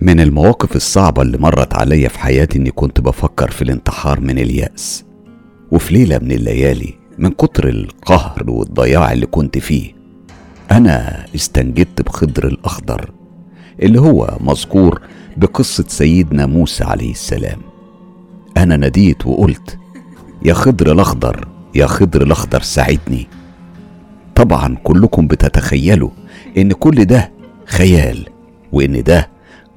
من المواقف الصعبة اللي مرت عليا في حياتي إني كنت بفكر في الانتحار من اليأس وفي ليلة من الليالي من كتر القهر والضياع اللي كنت فيه. أنا استنجدت بخضر الأخضر اللي هو مذكور بقصة سيدنا موسى عليه السلام. أنا ناديت وقلت يا خضر الأخضر يا خضر الأخضر ساعدني. طبعا كلكم بتتخيلوا إن كل ده خيال وإن ده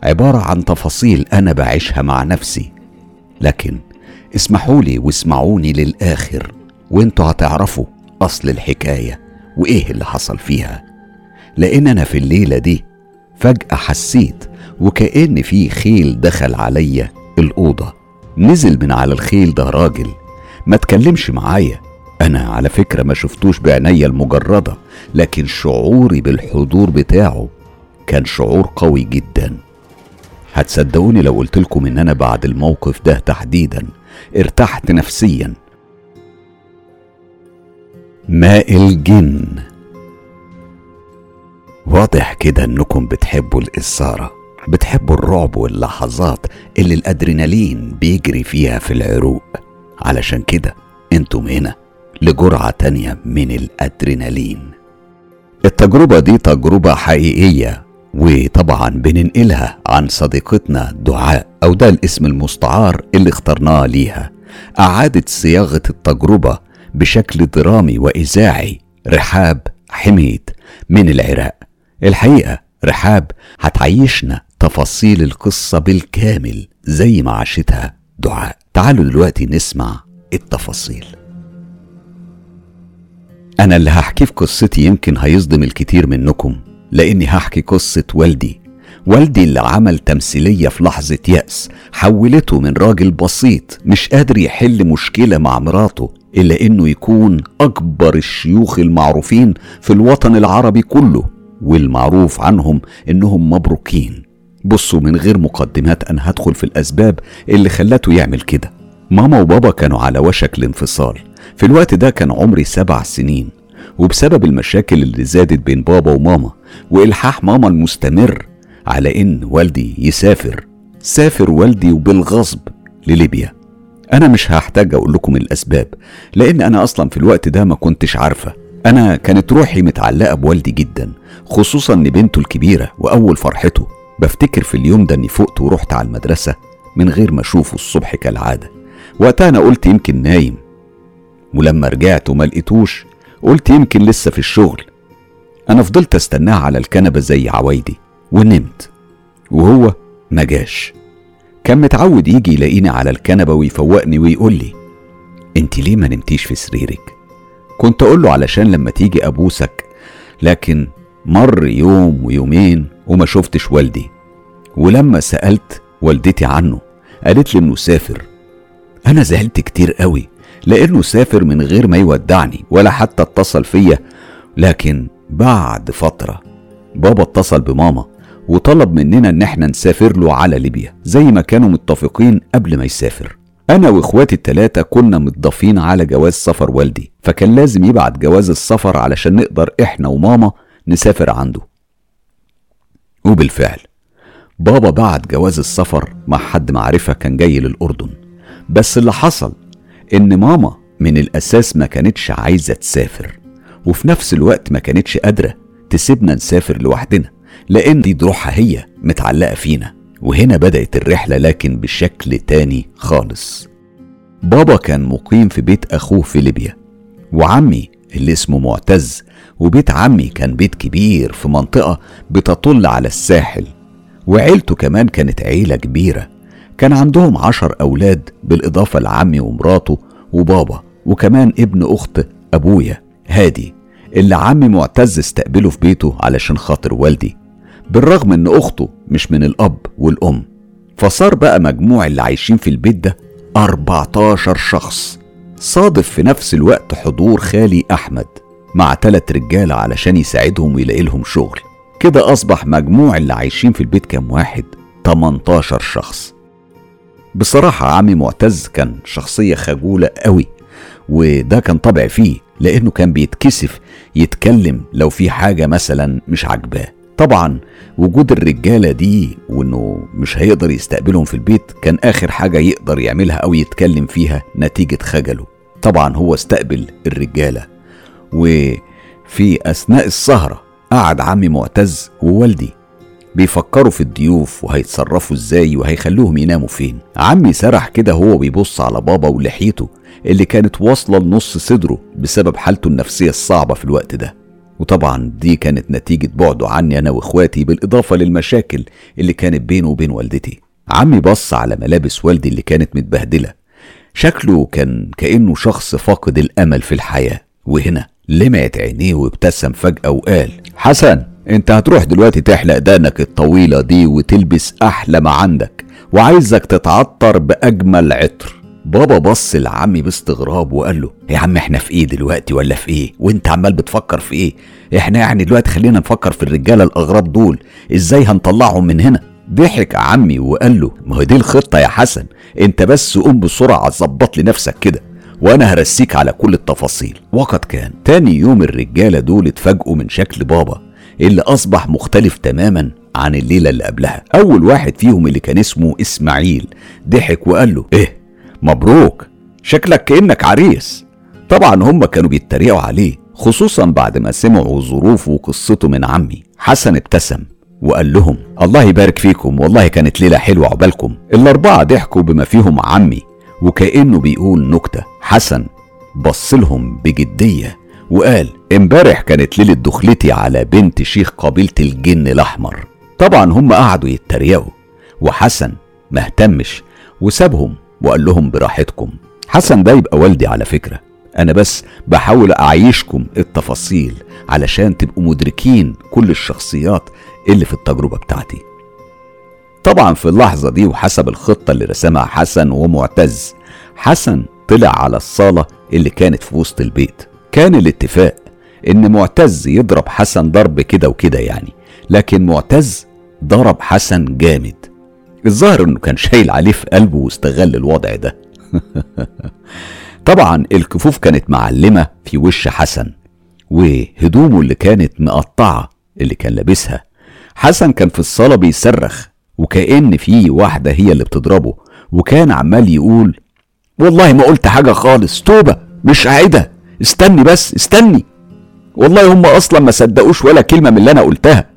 عبارة عن تفاصيل أنا بعيشها مع نفسي. لكن اسمحوا لي واسمعوني للآخر وإنتوا هتعرفوا أصل الحكاية وإيه اللي حصل فيها. لأن أنا في الليلة دي فجأة حسيت وكأن في خيل دخل عليا الأوضة. نزل من على الخيل ده راجل ما تكلمش معايا. أنا على فكرة ما شفتوش بعينيا المجردة لكن شعوري بالحضور بتاعه كان شعور قوي جدا. هتصدقوني لو قلت لكم إن أنا بعد الموقف ده تحديدا ارتحت نفسيا. ماء الجن. واضح كده إنكم بتحبوا الإثارة بتحبوا الرعب واللحظات اللي الأدرينالين بيجري فيها في العروق. علشان كده أنتم هنا. لجرعة تانية من الأدرينالين. التجربة دي تجربة حقيقية وطبعا بننقلها عن صديقتنا دعاء أو ده الاسم المستعار اللي اخترناه ليها. أعادت صياغة التجربة بشكل درامي وإذاعي. رحاب حميد من العراق. الحقيقة رحاب هتعيشنا تفاصيل القصة بالكامل زي ما عاشتها. دعاء. تعالوا دلوقتي نسمع التفاصيل. أنا اللي هحكي في قصتي يمكن هيصدم الكتير منكم لأني هحكي قصة والدي. والدي اللي عمل تمثيلية في لحظة يأس حولته من راجل بسيط مش قادر يحل مشكلة مع مراته إلا إنه يكون أكبر الشيوخ المعروفين في الوطن العربي كله والمعروف عنهم إنهم مبروكين. بصوا من غير مقدمات أنا هدخل في الأسباب اللي خلته يعمل كده. ماما وبابا كانوا على وشك الانفصال. في الوقت ده كان عمري سبع سنين وبسبب المشاكل اللي زادت بين بابا وماما وإلحاح ماما المستمر على إن والدي يسافر سافر والدي وبالغصب لليبيا. أنا مش هحتاج أقول لكم الأسباب لأن أنا أصلا في الوقت ده ما كنتش عارفة. أنا كانت روحي متعلقة بوالدي جدا خصوصا ان بنته الكبيرة وأول فرحته. بفتكر في اليوم ده إني فقت ورحت على المدرسة من غير ما أشوفه الصبح كالعادة. وقتها أنا قلت يمكن نايم ولما رجعت وما لقيتوش قلت يمكن لسه في الشغل. أنا فضلت استناه على الكنبة زي عوايدي ونمت. وهو ما جاش. كان متعود يجي يلاقيني على الكنبة ويفوقني ويقول لي أنت ليه ما نمتيش في سريرك؟ كنت أقول له علشان لما تيجي أبوسك لكن مر يوم ويومين وما شفتش والدي. ولما سألت والدتي عنه قالت لي إنه سافر. أنا زعلت كتير قوي. لأنه سافر من غير ما يودعني ولا حتى اتصل فيا لكن بعد فترة بابا اتصل بماما وطلب مننا إن إحنا نسافر له على ليبيا زي ما كانوا متفقين قبل ما يسافر. أنا وإخواتي التلاتة كنا متضافين على جواز سفر والدي فكان لازم يبعت جواز السفر علشان نقدر إحنا وماما نسافر عنده. وبالفعل بابا بعت جواز السفر مع حد معرفة كان جاي للأردن. بس اللي حصل إن ماما من الأساس ما كانتش عايزة تسافر وفي نفس الوقت ما كانتش قادرة تسيبنا نسافر لوحدنا لأن دي روحها هي متعلقة فينا وهنا بدأت الرحلة لكن بشكل تاني خالص. بابا كان مقيم في بيت أخوه في ليبيا وعمي اللي اسمه معتز وبيت عمي كان بيت كبير في منطقة بتطل على الساحل وعيلته كمان كانت عيلة كبيرة. كان عندهم عشر أولاد بالإضافة لعمي ومراته وبابا وكمان ابن أخت أبويا هادي اللي عمي معتز استقبله في بيته علشان خاطر والدي بالرغم إن أخته مش من الأب والأم. فصار بقى مجموع اللي عايشين في البيت ده 14 شخص صادف في نفس الوقت حضور خالي أحمد مع تلات رجالة علشان يساعدهم ويلاقي لهم شغل. كده أصبح مجموع اللي عايشين في البيت كام واحد؟ 18 شخص. بصراحة عمي معتز كان شخصية خجولة قوي وده كان طبع فيه لأنه كان بيتكسف يتكلم لو في حاجة مثلا مش عاجباه. طبعا وجود الرجالة دي وإنه مش هيقدر يستقبلهم في البيت كان آخر حاجة يقدر يعملها أو يتكلم فيها نتيجة خجله. طبعا هو استقبل الرجالة. وفي أثناء السهرة قعد عمي معتز ووالدي بيفكروا في الضيوف وهيتصرفوا إزاي وهيخلوهم يناموا فين. عمي سرح كده هو بيبص على بابا ولحيته اللي كانت واصلة لنص صدره بسبب حالته النفسية الصعبة في الوقت ده. وطبعا دي كانت نتيجة بعده عني أنا وإخواتي بالإضافة للمشاكل اللي كانت بينه وبين والدتي. عمي بص على ملابس والدي اللي كانت متبهدلة. شكله كان كأنه شخص فاقد الأمل في الحياة. وهنا لمعت عينيه وابتسم فجأة وقال حسن! انت هتروح دلوقتي تحلق دانك الطويلة دي وتلبس أحلى ما عندك وعايزك تتعطر بأجمل عطر. بابا بص لعمي باستغراب وقال له يا عم إحنا في إيه دلوقتي ولا في إيه؟ وأنت عمال بتفكر في إيه؟ إحنا يعني دلوقتي خلينا نفكر في الرجالة الاغراب دول إزاي هنطلعهم من هنا؟ ضحك عمي وقال له ما هي دي الخطة يا حسن انت بس قوم بسرعة ظبط لنفسك كده وأنا هرسيك على كل التفاصيل. وقد كان تاني يوم الرجالة دول اتفاجئوا من شكل بابا اللي أصبح مختلف تماما عن الليلة اللي قبلها. أول واحد فيهم اللي كان اسمه إسماعيل ضحك وقال له إيه مبروك شكلك كأنك عريس. طبعا هم كانوا بيتريقوا عليه خصوصا بعد ما سمعوا ظروفه وقصته من عمي. حسن ابتسم وقال لهم الله يبارك فيكم والله كانت ليلة حلوة عقبالكم. الأربعة ضحكوا بما فيهم عمي وكأنه بيقول نكتة. حسن بص لهم بجدية. وقال امبارح كانت ليلة دخلتي على بنت شيخ قبيلة الجن الأحمر. طبعا هم قعدوا يتريقوا وحسن مهتمش وسابهم وقال لهم براحتكم. حسن ده يبقى والدي على فكرة. أنا بس بحاول أعيشكم التفاصيل علشان تبقوا مدركين كل الشخصيات اللي في التجربة بتاعتي. طبعا في اللحظة دي وحسب الخطة اللي رسمها حسن ومعتز حسن طلع على الصالة اللي كانت في وسط البيت. كان الاتفاق إن معتز يضرب حسن ضرب كده وكده يعني لكن معتز ضرب حسن جامد. الظاهر إنه كان شايل عليه في قلبه واستغل الوضع ده. طبعا الكفوف كانت معلمة في وش حسن وهدومه اللي كانت مقطعة اللي كان لابسها. حسن كان في الصالة بيصرخ وكأن في واحدة هي اللي بتضربه وكان عمال يقول والله ما قلت حاجة خالص توبة مش عايدة. استني بس استني. والله هم أصلا ما صدقوش ولا كلمة من اللي أنا قلتها.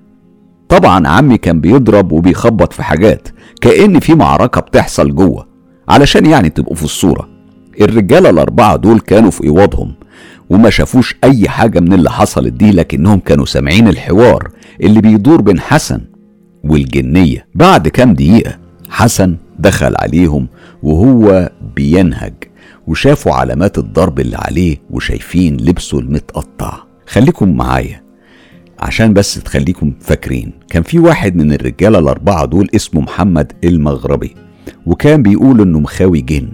طبعا عمي كان بيضرب وبيخبط في حاجات كأن في معركة بتحصل جوه علشان يعني تبقوا في الصورة. الرجالة الأربعة دول كانوا في إيواضهم وما شافوش أي حاجة من اللي حصلت دي لكنهم كانوا سامعين الحوار اللي بيدور بين حسن والجنية. بعد كام دقيقة حسن دخل عليهم وهو بينهج. وشافوا علامات الضرب اللي عليه وشايفين لبسه المتقطع. خليكم معايا عشان بس تخليكم فاكرين. كان في واحد من الرجالة الأربعة دول اسمه محمد المغربي وكان بيقول إنه مخاوي جن.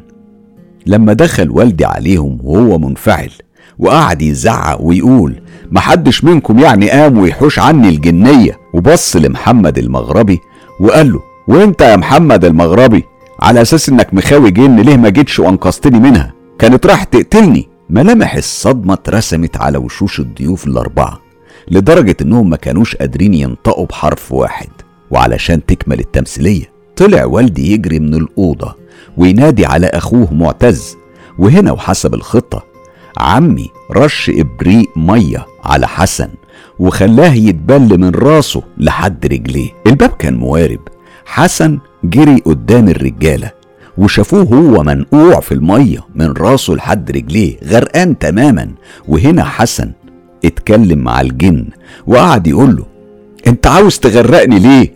لما دخل والدي عليهم وهو منفعل وقعد يزعق ويقول محدش منكم يعني قام ويحوش عني الجنية؟ وبص لمحمد المغربي وقال له وأنت يا محمد المغربي؟ على أساس إنك مخاوي جن ليه ما جيتش وأنقذتني منها؟ كانت راح تقتلني. ملامح الصدمة اترسمت على وشوش الضيوف الأربعة لدرجة إنهم ما كانوش قادرين ينطقوا بحرف واحد. وعلشان تكمل التمثيلية طلع والدي يجري من الأوضة وينادي على أخوه معتز. وهنا وحسب الخطة عمي رش إبريق مية على حسن وخلاه يتبل من راسه لحد رجليه. الباب كان موارب. حسن جري قدام الرجالة وشافوه هو منقوع في المية من راسه لحد رجليه غرقان تماما. وهنا حسن اتكلم مع الجن وقعد يقول له أنت عاوز تغرقني ليه؟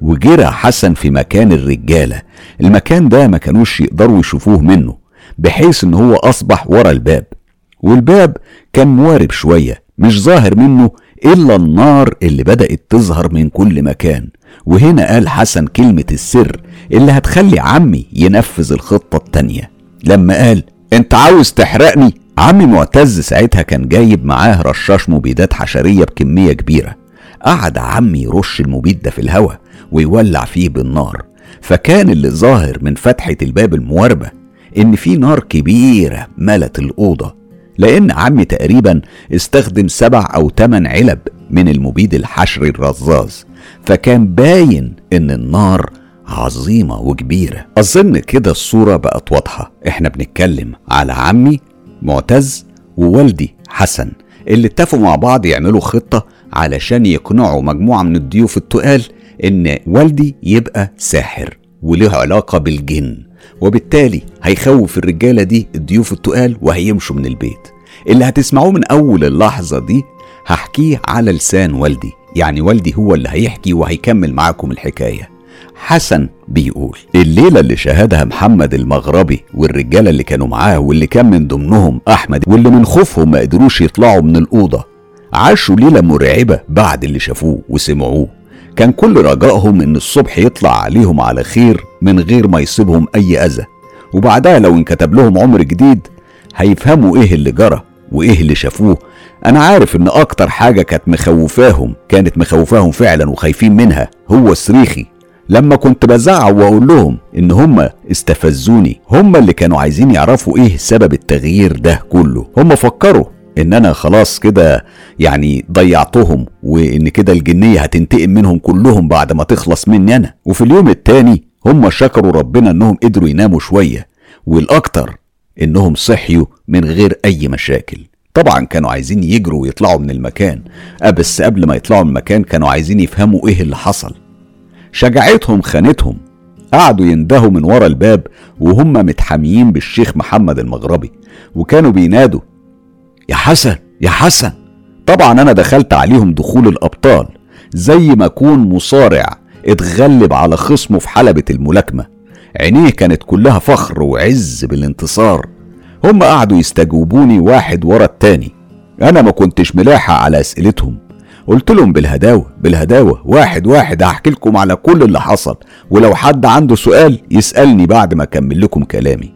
وجرى حسن في مكان الرجالة. المكان ده ما كانوش يقدروا يشوفوه منه بحيث إن هو أصبح ورا الباب. والباب كان موارب شوية مش ظاهر منه إلا النار اللي بدأت تظهر من كل مكان. وهنا قال حسن كلمة السر اللي هتخلي عمي ينفذ الخطة التانية. لما قال أنت عاوز تحرقني؟ عمي معتز ساعتها كان جايب معاه رشاش مبيدات حشرية بكمية كبيرة. قعد عمي يرش المبيد ده في الهواء ويولع فيه بالنار. فكان اللي ظاهر من فتحة الباب المواربة إن في نار كبيرة ملت الأوضة. لأن عمي تقريبا استخدم سبع أو تمن علب من المبيد الحشري الرذاذ فكان باين إن النار عظيمة وكبيرة. أظن كده الصورة بقت واضحة. إحنا بنتكلم على عمي معتز ووالدي حسن اللي اتفقوا مع بعض يعملوا خطة علشان يقنعوا مجموعة من الضيوف التقال إن والدي يبقى ساحر وله علاقة بالجن. وبالتالي هيخوف الرجالة دي الضيوف التقال وهيمشوا من البيت. اللي هتسمعوه من أول اللحظة دي هحكيه على لسان والدي. يعني والدي هو اللي هيحكي وهيكمل معاكم الحكاية. حسن بيقول الليلة اللي شاهدها محمد المغربي والرجالة اللي كانوا معاه واللي كان من ضمنهم أحمد واللي من خوفهم ما قدروش يطلعوا من الأوضة عاشوا ليلة مرعبة بعد اللي شافوه وسمعوه. كان كل رجائهم إن الصبح يطلع عليهم على خير من غير ما يصيبهم أي أذى. وبعدها لو انكتب لهم عمر جديد هيفهموا إيه اللي جرى وإيه اللي شافوه. أنا عارف إن أكتر حاجة كانت مخوفاهم كانت مخوفاهم فعلا وخايفين منها هو صريخي. لما كنت بزعق وأقول لهم إن هم استفزوني هم اللي كانوا عايزين يعرفوا إيه سبب التغيير ده كله. هم فكروا إن أنا خلاص كده يعني ضيعتهم وإن كده الجنية هتنتقم منهم كلهم بعد ما تخلص مني أنا. وفي اليوم التاني هم شكروا ربنا إنهم قدروا يناموا شوية والأكتر إنهم صحيوا من غير أي مشاكل. طبعا كانوا عايزين يجروا ويطلعوا من المكان. أه بس قبل ما يطلعوا من المكان كانوا عايزين يفهموا إيه اللي حصل. شجاعتهم خانتهم. قعدوا يندهوا من ورا الباب وهم متحاميين بالشيخ محمد المغربي. وكانوا بينادوا يا حسن يا حسن. طبعا أنا دخلت عليهم دخول الأبطال زي ما اكون مصارع اتغلب على خصمه في حلبة الملاكمة. عينيه كانت كلها فخر وعز بالانتصار. هم قعدوا يستجوبوني واحد ورا التاني. أنا ما كنتش ملاحق على أسئلتهم. قلت لهم بالهداوة بالهداوة واحد واحد هحكي لكم على كل اللي حصل. ولو حد عنده سؤال يسألني بعد ما أكمل لكم كلامي.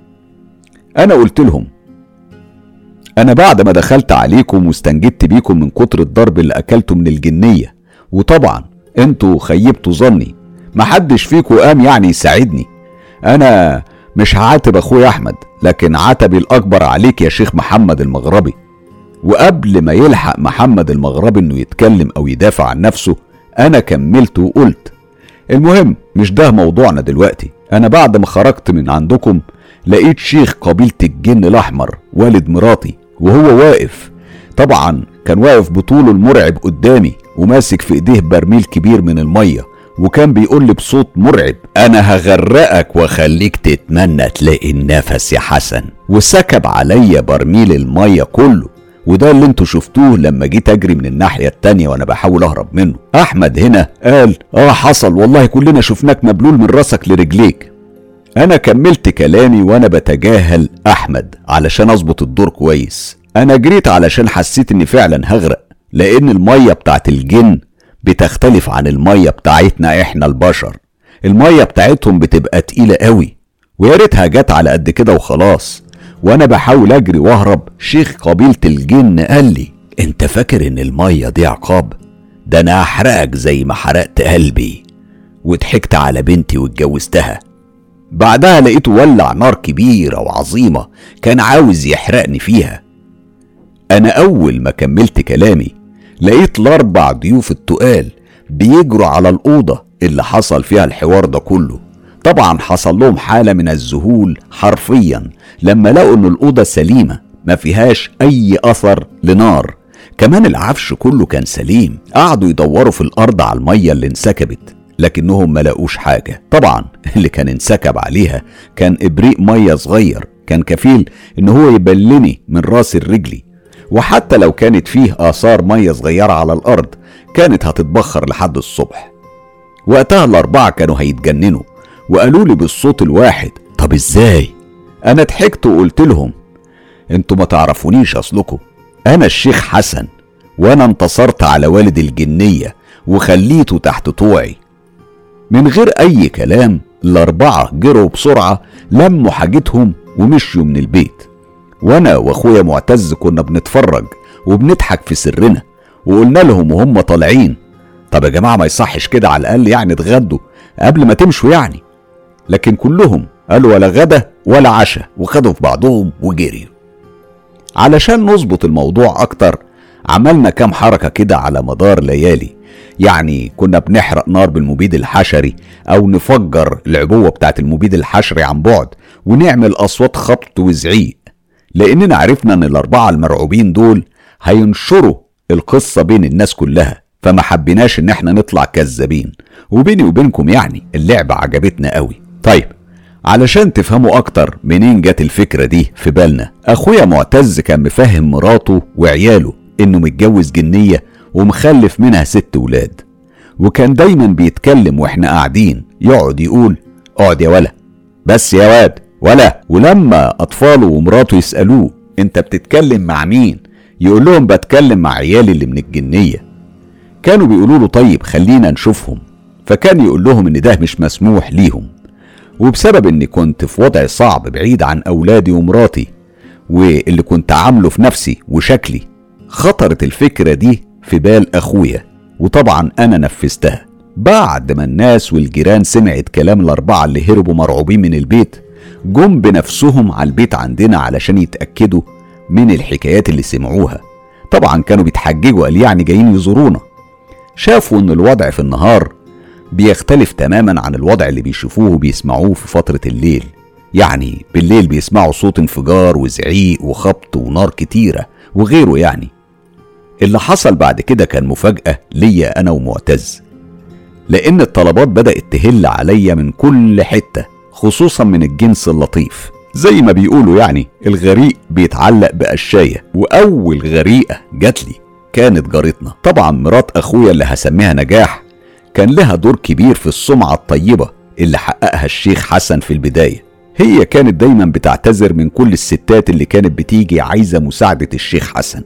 أنا قلت لهم أنا بعد ما دخلت عليكم واستنجدت بيكم من كتر الضرب اللي أكلته من الجنية. وطبعا أنتوا خيبتوا ظني. محدش فيكم قام يعني يساعدني. أنا مش هعاتب أخويا أحمد لكن عتبي الأكبر عليك يا شيخ محمد المغربي. وقبل ما يلحق محمد المغربي إنه يتكلم أو يدافع عن نفسه أنا كملت وقلت. المهم مش ده موضوعنا دلوقتي. أنا بعد ما خرجت من عندكم لقيت شيخ قبيلة الجن الأحمر والد مراتي. وهو واقف. طبعا كان واقف بطوله المرعب قدامي وماسك في إيديه برميل كبير من المية وكان بيقول لي بصوت مرعب أنا هغرقك وأخليك تتمنى تلاقي النفس يا حسن. وسكب عليا برميل المية كله وده اللي أنتوا شفتوه لما جيت أجري من الناحية التانية وأنا بحاول أهرب منه. أحمد هنا قال آه حصل والله كلنا شفناك مبلول من راسك لرجليك. أنا كملت كلامي وأنا بتجاهل أحمد علشان أظبط الدور كويس. أنا جريت علشان حسيت إني فعلا هغرق لأن المية بتاعت الجن بتختلف عن المية بتاعتنا إحنا البشر. المية بتاعتهم بتبقى تقيلة قوي ويا ريتها جت على قد كده وخلاص. وأنا بحاول أجري وأهرب شيخ قبيلة الجن قال لي أنت فاكر إن المية دي عقاب؟ ده أنا هحرقك زي ما حرقت قلبي. وضحكت على بنتي واتجوزتها. بعدها لقيته ولع نار كبيرة وعظيمة كان عاوز يحرقني فيها. أنا أول ما كملت كلامي لقيت الأربع ضيوف التقال بيجروا على الأوضة اللي حصل فيها الحوار ده كله. طبعا حصل لهم حالة من الذهول حرفيا لما لقوا إن الأوضة سليمة ما فيهاش أي أثر لنار. كمان العفش كله كان سليم. قعدوا يدوروا في الأرض على المية اللي انسكبت. لكنهم ما لقوش حاجة. طبعا اللي كان انسكب عليها كان إبريق مية صغير. كان كفيل إن هو يبلني من رأس الرجلي وحتى لو كانت فيه آثار مية صغيرة على الأرض كانت هتتبخر لحد الصبح. وقتها الأربعة كانوا هيتجننوا وقالوا لي بالصوت الواحد طب إزاي؟ أنا ضحكت وقلت لهم أنتوا ما تعرفونيش أصلكم. أنا الشيخ حسن وأنا انتصرت على والد الجنية وخليته تحت طوعي. من غير أي كلام الاربعه جروا بسرعة لموا حاجتهم ومشيوا من البيت. وأنا وأخويا معتز كنا بنتفرج وبنضحك في سرنا وقلنا لهم وهم طالعين. طب يا جماعة ما يصحش كده على الأقل يعني اتغدوا قبل ما تمشوا يعني. لكن كلهم قالوا ولا غدا ولا عشاء وخدوا في بعضهم وجريوا. علشان نظبط الموضوع أكتر عملنا كام حركة كده على مدار ليالي. يعني كنا بنحرق نار بالمبيد الحشري أو نفجر العبوة بتاعت المبيد الحشري عن بعد ونعمل أصوات خبط وزعيق. لأننا عرفنا إن الأربعة المرعوبين دول هينشروا القصة بين الناس كلها فما حبيناش إن إحنا نطلع كذابين. وبيني وبينكم يعني اللعبة عجبتنا قوي. طيب علشان تفهموا أكتر منين جت الفكرة دي في بالنا أخويا معتز كان مفهم مراته وعياله إنه متجوز جنية ومخلف منها ست ولاد وكان دايما بيتكلم وإحنا قاعدين يقعد يقول اقعد يا ولا. بس يا واد ولا. ولما أطفاله ومراته يسألوه أنت بتتكلم مع مين؟ يقول لهم بتكلم مع عيالي اللي من الجنية. كانوا بيقولوا له طيب خلينا نشوفهم. فكان يقول لهم إن ده مش مسموح ليهم. وبسبب إني كنت في وضع صعب بعيد عن أولادي ومراتي واللي كنت عامله في نفسي وشكلي خطرت الفكرة دي في بال أخويا وطبعا أنا نفذتها. بعد ما الناس والجيران سمعت كلام الأربعة اللي هربوا مرعوبين من البيت جم بنفسهم على البيت عندنا علشان يتأكدوا من الحكايات اللي سمعوها. طبعا كانوا بيتحججوا قال يعني جايين يزورونا. شافوا إن الوضع في النهار بيختلف تماما عن الوضع اللي بيشوفوه وبيسمعوه في فترة الليل. يعني بالليل بيسمعوا صوت انفجار وزعيق وخبط ونار كتيرة وغيره يعني. اللي حصل بعد كده كان مفاجأة ليا أنا ومعتز. لأن الطلبات بدأت تهل عليا من كل حتة خصوصا من الجنس اللطيف. زي ما بيقولوا يعني الغريق بيتعلق بقشاية وأول غريقة جات لي كانت جارتنا. طبعا مرات أخويا اللي هسميها نجاح كان لها دور كبير في السمعة الطيبة اللي حققها الشيخ حسن في البداية. هي كانت دايما بتعتذر من كل الستات اللي كانت بتيجي عايزة مساعدة الشيخ حسن.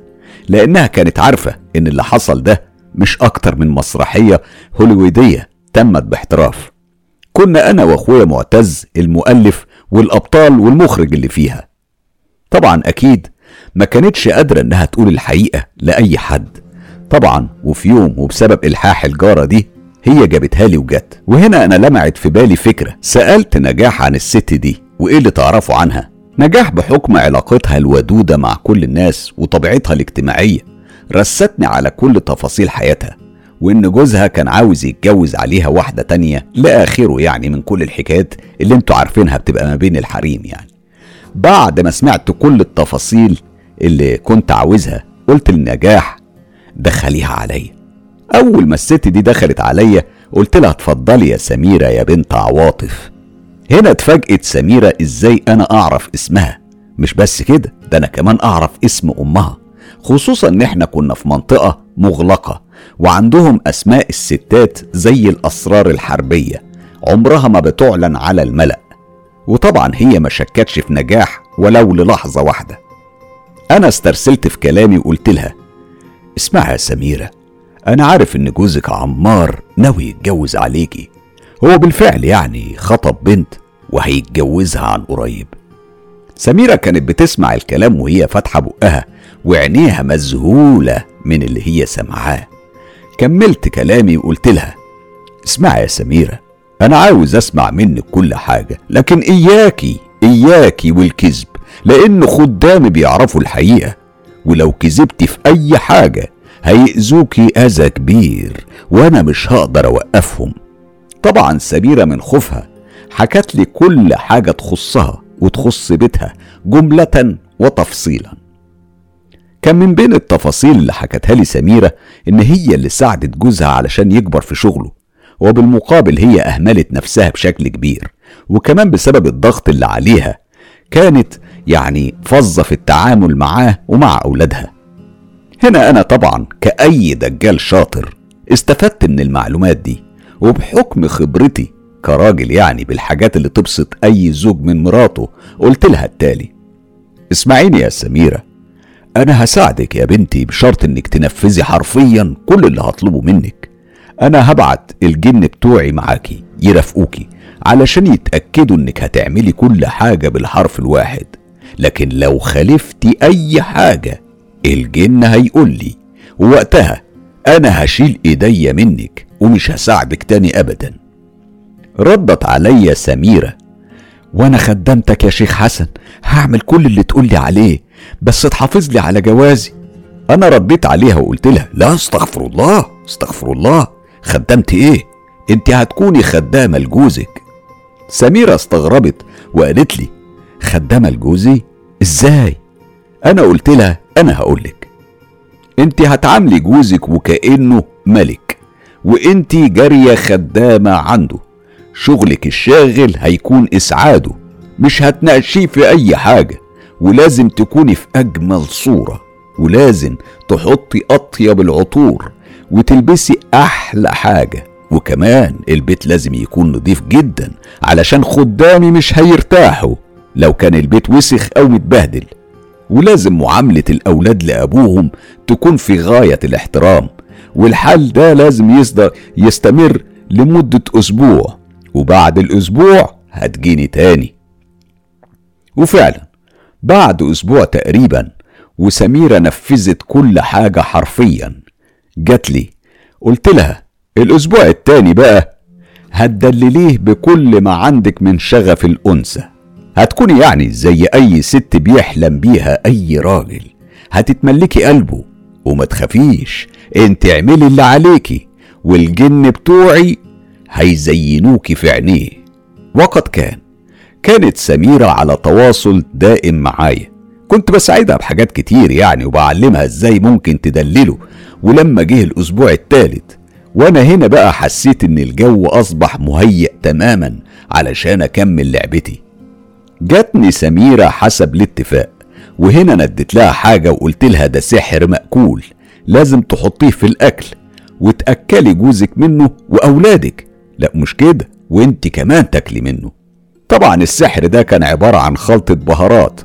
لأنها كانت عارفة إن اللي حصل ده مش أكتر من مسرحية هوليوودية تمت باحتراف. كنا أنا وأخويا معتز المؤلف والأبطال والمخرج اللي فيها. طبعا أكيد ما كانتش قادرة إنها تقول الحقيقة لأي حد. طبعا وفي يوم وبسبب إلحاح الجارة دي هي جابتها لي وجت. وهنا أنا لمعت في بالي فكرة. سألت نجاح عن الست دي وإيه اللي تعرفوا عنها؟ نجاح بحكم علاقتها الودودة مع كل الناس وطبيعتها الاجتماعية رستني على كل تفاصيل حياتها وإن جوزها كان عاوز يتجوز عليها واحدة تانية لآخره يعني من كل الحكايات اللي أنتوا عارفينها بتبقى ما بين الحريم يعني. بعد ما سمعت كل التفاصيل اللي كنت عاوزها قلت لنجاح دخليها عليا. أول ما الست دي دخلت عليا قلت لها اتفضلي يا سميرة يا بنت عواطف. هنا اتفاجئت سميرة إزاي أنا أعرف اسمها. مش بس كده ده أنا كمان أعرف اسم أمها. خصوصا إن إحنا كنا في منطقة مغلقة وعندهم أسماء الستات زي الأسرار الحربية. عمرها ما بتعلن على الملأ. وطبعا هي ما شكتش في نجاح ولو للحظة واحدة. أنا استرسلت في كلامي وقلت لها اسمعي يا سميرة أنا عارف إن جوزك عمار ناوي يتجوز عليكي. هو بالفعل يعني خطب بنت وهيتجوزها عن قريب. سميرة كانت بتسمع الكلام وهي فاتحة بقها وعينيها مذهولة من اللي هي سمعاه. كملت كلامي وقلت لها اسمعي يا سميرة أنا عاوز أسمع منك كل حاجة لكن إياكي إياكي والكذب لأن خدامي بيعرفوا الحقيقة ولو كذبتي في أي حاجة هيأذوكي أذى كبير وأنا مش هقدر أوقفهم. طبعا سميرة من خوفها. حكت لي كل حاجة تخصها وتخص بيتها جملة وتفصيلا. كان من بين التفاصيل اللي حكتها لي سميرة إن هي اللي ساعدت جوزها علشان يكبر في شغله وبالمقابل هي أهملت نفسها بشكل كبير. وكمان بسبب الضغط اللي عليها كانت يعني فظة في التعامل معاه ومع أولادها. هنا أنا طبعا كأي دجال شاطر استفدت من المعلومات دي. وبحكم خبرتي كراجل يعني بالحاجات اللي تبسط أي زوج من مراته قلت لها التالي اسمعيني يا سميرة أنا هساعدك يا بنتي بشرط إنك تنفذي حرفيا كل اللي هطلبه منك. أنا هبعت الجن بتوعي معاكي يرافقوكي علشان يتأكدوا إنك هتعملي كل حاجة بالحرف الواحد. لكن لو خالفتي أي حاجة الجن هيقول لي ووقتها أنا هشيل إيديا منك ومش هساعدك تاني أبدا. ردت عليا سميرة. وأنا خدمتك يا شيخ حسن. هعمل كل اللي تقولي عليه بس تحافظ لي على جوازي. أنا رديت عليها وقلت لها لا استغفر الله استغفر الله. خدمت إيه؟ أنت هتكوني خدامة لجوزك. سميرة استغربت وقالت لي خدامة لجوزي؟ إزاي؟ أنا قلت لها أنا هقولك أنت هتعاملي جوزك وكأنه ملك. وانت جارية خدامة عنده. شغلك الشاغل هيكون إسعاده مش هتناقشيه في أي حاجة. ولازم تكوني في أجمل صورة ولازم تحطي أطيب العطور وتلبسي أحلى حاجة. وكمان البيت لازم يكون نضيف جدا علشان خدامي مش هيرتاحوا. لو كان البيت وسخ أو متبهدل. ولازم معاملة الأولاد لأبوهم تكون في غاية الاحترام. والحل ده لازم يصدر يستمر لمدة أسبوع وبعد الأسبوع هتجيني تاني. وفعلا بعد أسبوع تقريبا وسميرة نفذت كل حاجة حرفيا. جات لي قلت لها الأسبوع التاني بقى هتدلليه بكل ما عندك من شغف الأنثى. هتكوني يعني زي أي ست بيحلم بيها أي راجل. هتتملكي قلبه وما تخافيش انت اعملي اللي عليكي والجن بتوعي هيزينوكي في عينيه. وقد كان كانت سميرة على تواصل دائم معايا. كنت بساعدها بحاجات كتير يعني وبعلمها إزاي ممكن تدلله. ولما جه الأسبوع التالت وأنا هنا بقى حسيت ان الجو اصبح مهيئ تماما علشان اكمل لعبتي. جاتني سميرة حسب الاتفاق. وهنا نديت لها حاجة وقلت لها ده سحر مأكول لازم تحطيه في الأكل وتأكلي جوزك منه وأولادك. لا مش كده وانت كمان تاكلي منه. طبعا السحر ده كان عبارة عن خلطة بهارات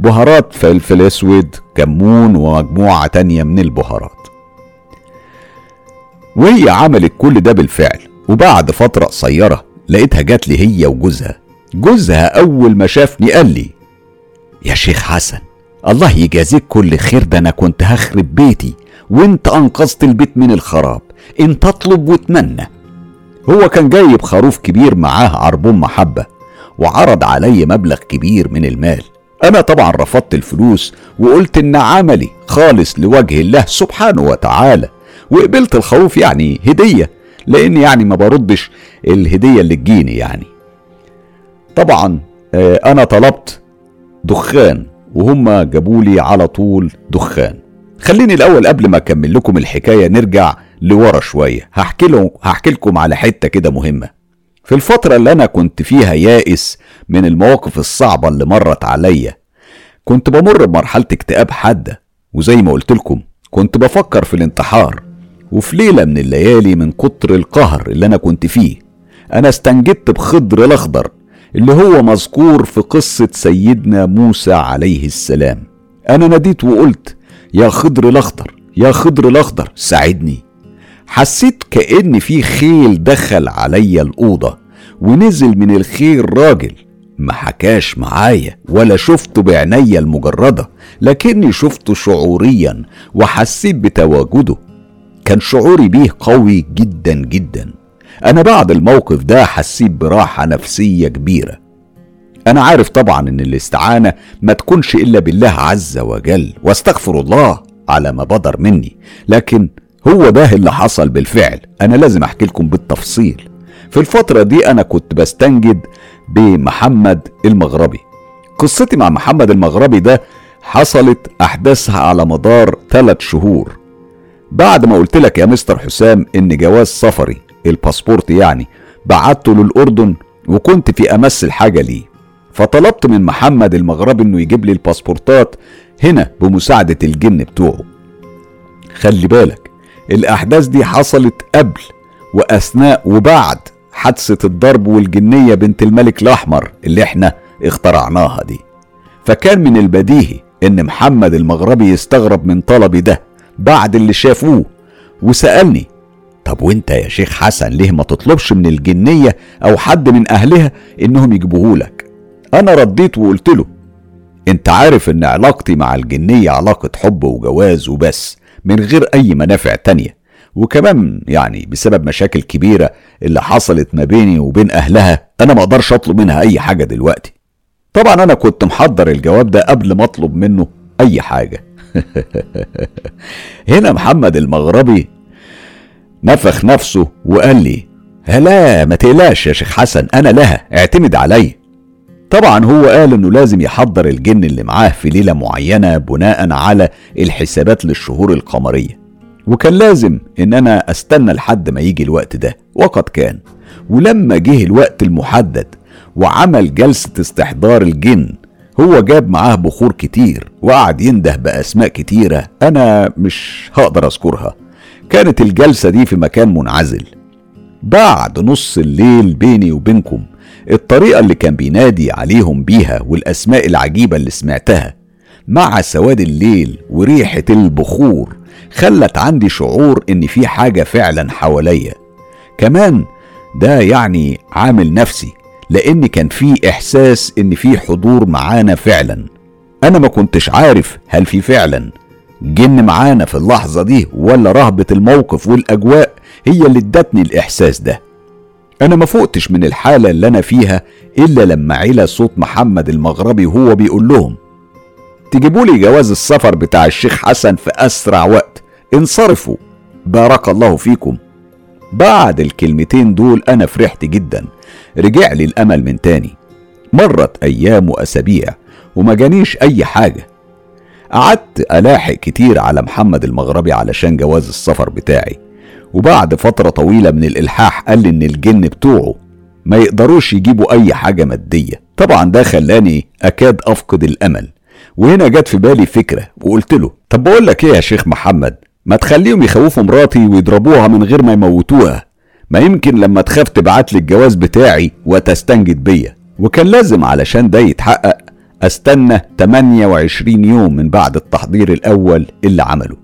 بهارات فلفل أسود كمون ومجموعة تانية من البهارات. وهي عملت كل ده بالفعل وبعد فترة قصيرة لقيتها جات لي هي وجوزها. جوزها أول ما شافني قال لي يا شيخ حسن الله يجازيك كل خير ده أنا كنت هخرب بيتي وأنت أنقذت البيت من الخراب. انت اطلب واتمنى. هو كان جايب خروف كبير معاه عربون محبة وعرض علي مبلغ كبير من المال. أنا طبعا رفضت الفلوس وقلت إن عملي خالص لوجه الله سبحانه وتعالى. وقبلت الخروف يعني هدية لأن يعني ما بردش الهدية اللي تجيني يعني. طبعا آه، أنا طلبت دخان. وهم جابوا لي على طول دخان. خليني الأول قبل ما أكمل لكم الحكاية نرجع لورا شوية. هحكي لهم هحكي لكم على حتة كده مهمة. في الفترة اللي أنا كنت فيها يائس من المواقف الصعبة اللي مرت عليا كنت بمر بمرحلة اكتئاب حادة. وزي ما قلت لكم كنت بفكر في الانتحار. وفي ليلة من الليالي من كتر القهر اللي أنا كنت فيه أنا استنجدت بخضر الأخضر. اللي هو مذكور في قصة سيدنا موسى عليه السلام. أنا ناديت وقلت يا خضر الأخضر يا خضر الأخضر ساعدني. حسيت كأن في خيل دخل عليا الأوضة ونزل من الخيل راجل. ما حكاش معايا ولا شفته بعينيا المجردة لكني شفته شعوريا وحسيت بتواجده. كان شعوري بيه قوي جدا جدا. أنا بعد الموقف ده حسيت براحة نفسية كبيرة. أنا عارف طبعا إن الاستعانة ما تكونش إلا بالله عز وجل واستغفر الله على ما بدر مني. لكن هو ده اللي حصل بالفعل. أنا لازم أحكي لكم بالتفصيل. في الفترة دي أنا كنت بستنجد بمحمد المغربي. قصتي مع محمد المغربي ده حصلت أحداثها على مدار ثلاث شهور. بعد ما قلت لك يا مستر حسام إن جواز سفري الباسبورت يعني بعته للأردن وكنت في أمس الحاجة ليه. فطلبت من محمد المغربي إنه يجيب لي الباسبورتات هنا بمساعدة الجن بتوعه. خلي بالك الأحداث دي حصلت قبل وأثناء وبعد حادثة الضرب والجنية بنت الملك الأحمر اللي إحنا اخترعناها دي. فكان من البديهي إن محمد المغربي يستغرب من طلبي ده بعد اللي شافوه وسألني طب وانت يا شيخ حسن ليه ما تطلبش من الجنية أو حد من اهلها انهم يجيبوهولك؟ أنا رديت وقلت له انت عارف ان علاقتي مع الجنية علاقة حب وجواز وبس من غير اي منافع تانية. وكمان يعني بسبب مشاكل كبيرة اللي حصلت ما بيني وبين اهلها أنا ما أقدرش اطلب منها اي حاجة دلوقتي. طبعا أنا كنت محضر الجواب ده قبل ما اطلب منه اي حاجة. هنا محمد المغربي نفخ نفسه وقال لي هلا ما تقلقش يا شيخ حسن أنا لها اعتمد علي. طبعا هو قال إنه لازم يحضر الجن اللي معاه في ليلة معينة بناء على الحسابات للشهور القمرية. وكان لازم إن أنا أستنى لحد ما يجي الوقت ده وقد كان. ولما جه الوقت المحدد وعمل جلسة استحضار الجن هو جاب معاه بخور كتير وقعد ينده بأسماء كتيرة أنا مش هقدر أذكرها. كانت الجلسة دي في مكان منعزل. بعد نص الليل بيني وبينكم الطريقة اللي كان بينادي عليهم بيها والأسماء العجيبة اللي سمعتها مع سواد الليل وريحة البخور خلت عندي شعور إن في حاجة فعلا حواليا. كمان ده يعني عامل نفسي لأن كان في إحساس إن في حضور معانا فعلا. أنا ما كنتش عارف هل في فعلا. جن معانا في اللحظة دي ولا رهبة الموقف والأجواء هي اللي ادتني الإحساس ده. أنا ما فقتش من الحالة اللي أنا فيها إلا لما علا صوت محمد المغربي وهو بيقول لهم تجيبوا لي جواز السفر بتاع الشيخ حسن في أسرع وقت انصرفوا بارك الله فيكم. بعد الكلمتين دول أنا فرحت جدا رجع لي الأمل من تاني. مرت أيام وأسابيع وما جانيش أي حاجة. قعدت ألاحق كتير على محمد المغربي علشان جواز السفر بتاعي. وبعد فترة طويلة من الإلحاح قال لي إن الجن بتوعه ما يقدروش يجيبوا أي حاجة مادية. طبعا ده خلاني أكاد أفقد الأمل. وهنا جت في بالي فكرة وقلت له طب بقول لك إيه يا شيخ محمد؟ ما تخليهم يخوفوا مراتي ويضربوها من غير ما يموتوها. ما يمكن لما تخاف تبعت لي الجواز بتاعي وتستنجد بيا. وكان لازم علشان ده يتحقق أستنى 28 يوم من بعد التحضير الأول اللي عمله.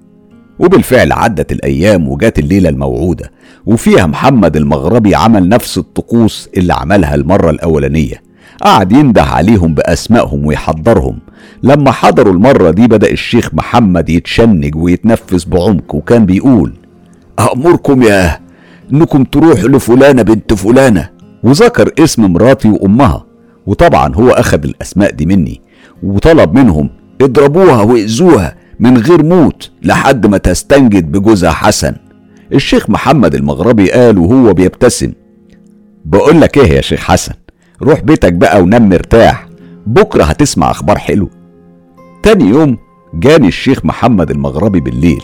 وبالفعل عدت الأيام وجات الليلة الموعودة وفيها محمد المغربي عمل نفس الطقوس اللي عملها المرة الأولانية. قعد ينده عليهم بأسمائهم ويحضرهم. لما حضروا المرة دي بدأ الشيخ محمد يتشنج ويتنفس بعمق وكان بيقول أمركم يا إنكم تروحوا لفلانة بنت فلانة. وذكر اسم مراتي وأمها. وطبعا هو أخذ الأسماء دي مني وطلب منهم اضربوها وأذوها من غير موت لحد ما تستنجد بجوزها حسن. الشيخ محمد المغربي قال وهو بيبتسم بقول لك إيه يا شيخ حسن روح بيتك بقى ونام مرتاح بكرة هتسمع أخبار حلوة تاني يوم جاني الشيخ محمد المغربي بالليل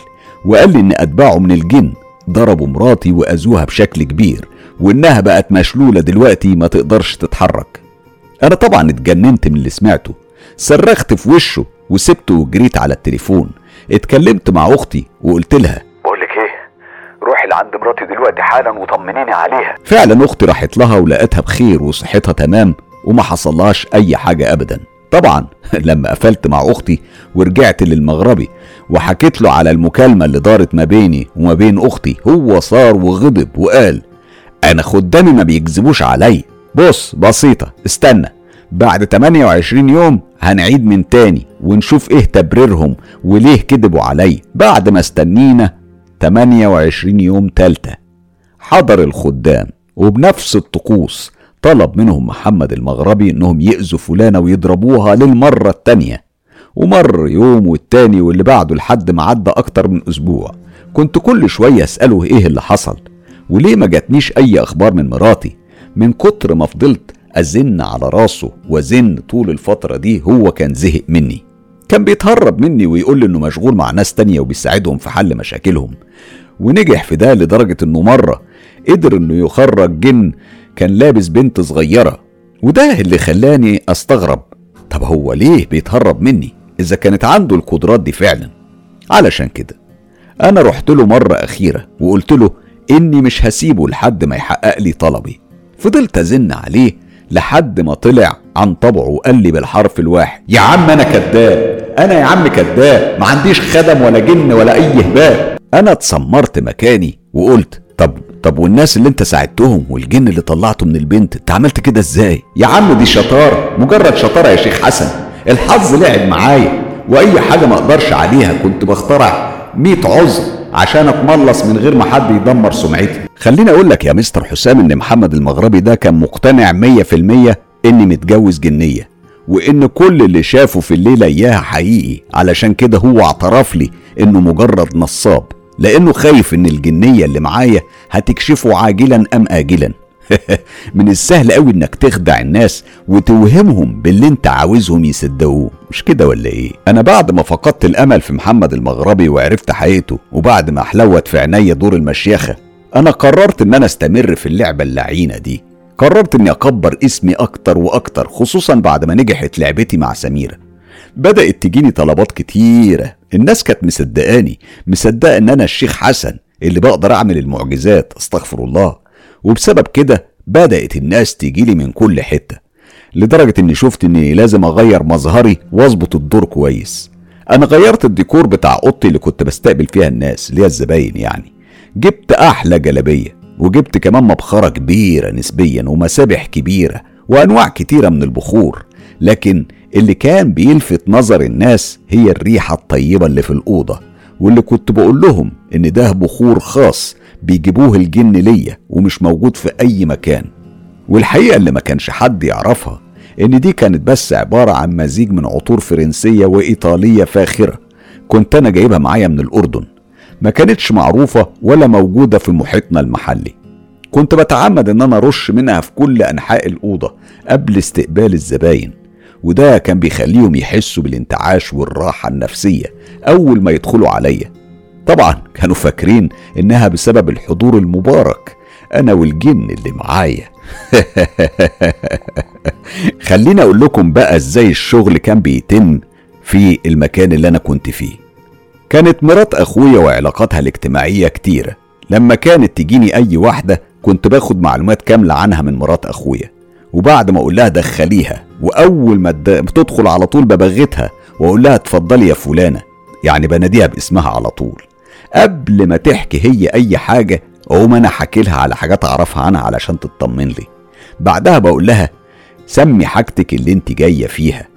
وقال لي إن أتباعه من الجن ضربوا مراتي وأذوها بشكل كبير وإنها بقت مشلولة دلوقتي ما تقدرش تتحرك. أنا طبعا اتجننت من اللي سمعته. صرخت في وشه وسبته وجريت على التليفون. اتكلمت مع أختي وقلت لها بقول لك إيه؟ روحي لعند مراتي دلوقتي حالا وطمنيني عليها. فعلا أختي راحت لها ولقيتها بخير وصحتها تمام وما حصلهاش أي حاجة ابدا. طبعا لما قفلت مع أختي ورجعت للمغربي وحكيت له على المكالمة اللي دارت ما بيني وما بين أختي هو صار وغضب وقال أنا خدامي ما بيكذبوش علي. بص بسيطة استنى. بعد 28 يوم هنعيد من تاني ونشوف إيه تبريرهم وليه كذبوا علي بعد ما استنينا 28 يوم تالتة. حضر الخدام وبنفس الطقوس طلب منهم محمد المغربي انهم يأذوا فلانة ويضربوها للمرة التانية. ومر يوم والتاني واللي بعده لحد ما عدى أكتر من أسبوع. كنت كل شوية أسأله إيه اللي حصل. وليه ما جاتنيش أي أخبار من مراتي؟ من كتر ما فضلت أزن على راسه وزن طول الفترة دي هو كان زهق مني. كان بيتهرب مني ويقول لي إنه مشغول مع ناس تانية وبيساعدهم في حل مشاكلهم. ونجح في ده لدرجة إنه مرة قدر إنه يخرج جن كان لابس بنت صغيرة. وده اللي خلاني أستغرب طب هو ليه بيتهرب مني؟ إذا كانت عنده القدرات دي فعلا. علشان كده أنا رحت له مرة أخيرة وقلت له إني مش هسيبه لحد ما يحقق لي طلبي. فضلت أزن عليه لحد ما طلع عن طبعه وقال لي بالحرف الواحد يا عم أنا كذاب أنا يا عم كذاب ما عنديش خدم ولا جن ولا أي هباب أنا اتسمرت مكاني وقلت طب طب والناس اللي أنت ساعدتهم والجن اللي طلعته من البنت أنت عملت كده إزاي؟ يا عم دي شطارة مجرد شطارة يا شيخ حسن الحظ لعب معايا وأي حاجة ما أقدرش عليها كنت بخترع 100 عذر عشان أتملص من غير ما حد يدمر سمعتي. خليني أقول لك يا مستر حسام إن محمد المغربي ده كان مقتنع 100% إني متجوز جنية وإن كل اللي شافه في الليلة إياها حقيقي علشان كده هو اعترف لي إنه مجرد نصاب لأنه خايف إن الجنية اللي معايا هتكشفه عاجلا أم آجلا. من السهل قوي إنك تخدع الناس وتوهمهم باللي أنت عاوزهم يصدقوه مش كده ولا إيه؟ أنا بعد ما فقدت الأمل في محمد المغربي وعرفت حقيقته وبعد ما حلوت في عينيا دور المشيخة أنا قررت إن أنا أستمر في اللعبة اللعينة دي. قررت إني أكبر اسمي أكتر وأكتر خصوصا بعد ما نجحت لعبتي مع سميرة. بدأت تجيني طلبات كتيرة. الناس كانت مصدقاني مصدقة إن أنا الشيخ حسن اللي بقدر أعمل المعجزات أستغفر الله. وبسبب كده بدأت الناس تجيلي من كل حتة لدرجة إني شفت إني لازم أغير مظهري وأظبط الدور كويس. أنا غيرت الديكور بتاع أوضتي اللي كنت بستقبل فيها الناس اللي هي الزباين يعني. جبت أحلى جلابية وجبت كمان مبخرة كبيرة نسبيا ومسابح كبيرة وأنواع كتيرة من البخور. لكن اللي كان بيلفت نظر الناس هي الريحة الطيبة اللي في الأوضة. واللي كنت بقول لهم إن ده بخور خاص بيجيبوه الجن ليا ومش موجود في أي مكان. والحقيقة اللي ما كانش حد يعرفها إن دي كانت بس عبارة عن مزيج من عطور فرنسية وإيطالية فاخرة. كنت أنا جايبها معايا من الأردن. ما كانتش معروفة ولا موجودة في محيطنا المحلي. كنت بتعمد إن أنا أرش منها في كل أنحاء الأوضة قبل استقبال الزباين وده كان بيخليهم يحسوا بالانتعاش والراحة النفسية أول ما يدخلوا عليا. طبعا كانوا فاكرين إنها بسبب الحضور المبارك أنا والجن اللي معايا. خليني أقول لكم بقى إزاي الشغل كان بيتم في المكان اللي أنا كنت فيه. كانت مرات أخويا وعلاقاتها الاجتماعية كتيرة لما كانت تجيني أي واحدة كنت باخد معلومات كاملة عنها من مرات أخويا. وبعد ما أقول لها دخليها وأول ما بتدخل على طول ببغتها وأقول لها اتفضلي يا فلانة. يعني بناديها باسمها على طول. قبل ما تحكي هي أي حاجة أقوم أنا حكي لها على حاجات أعرفها عنها علشان تطمن لي. بعدها بقول لها سمي حاجتك اللي أنت جاية فيها.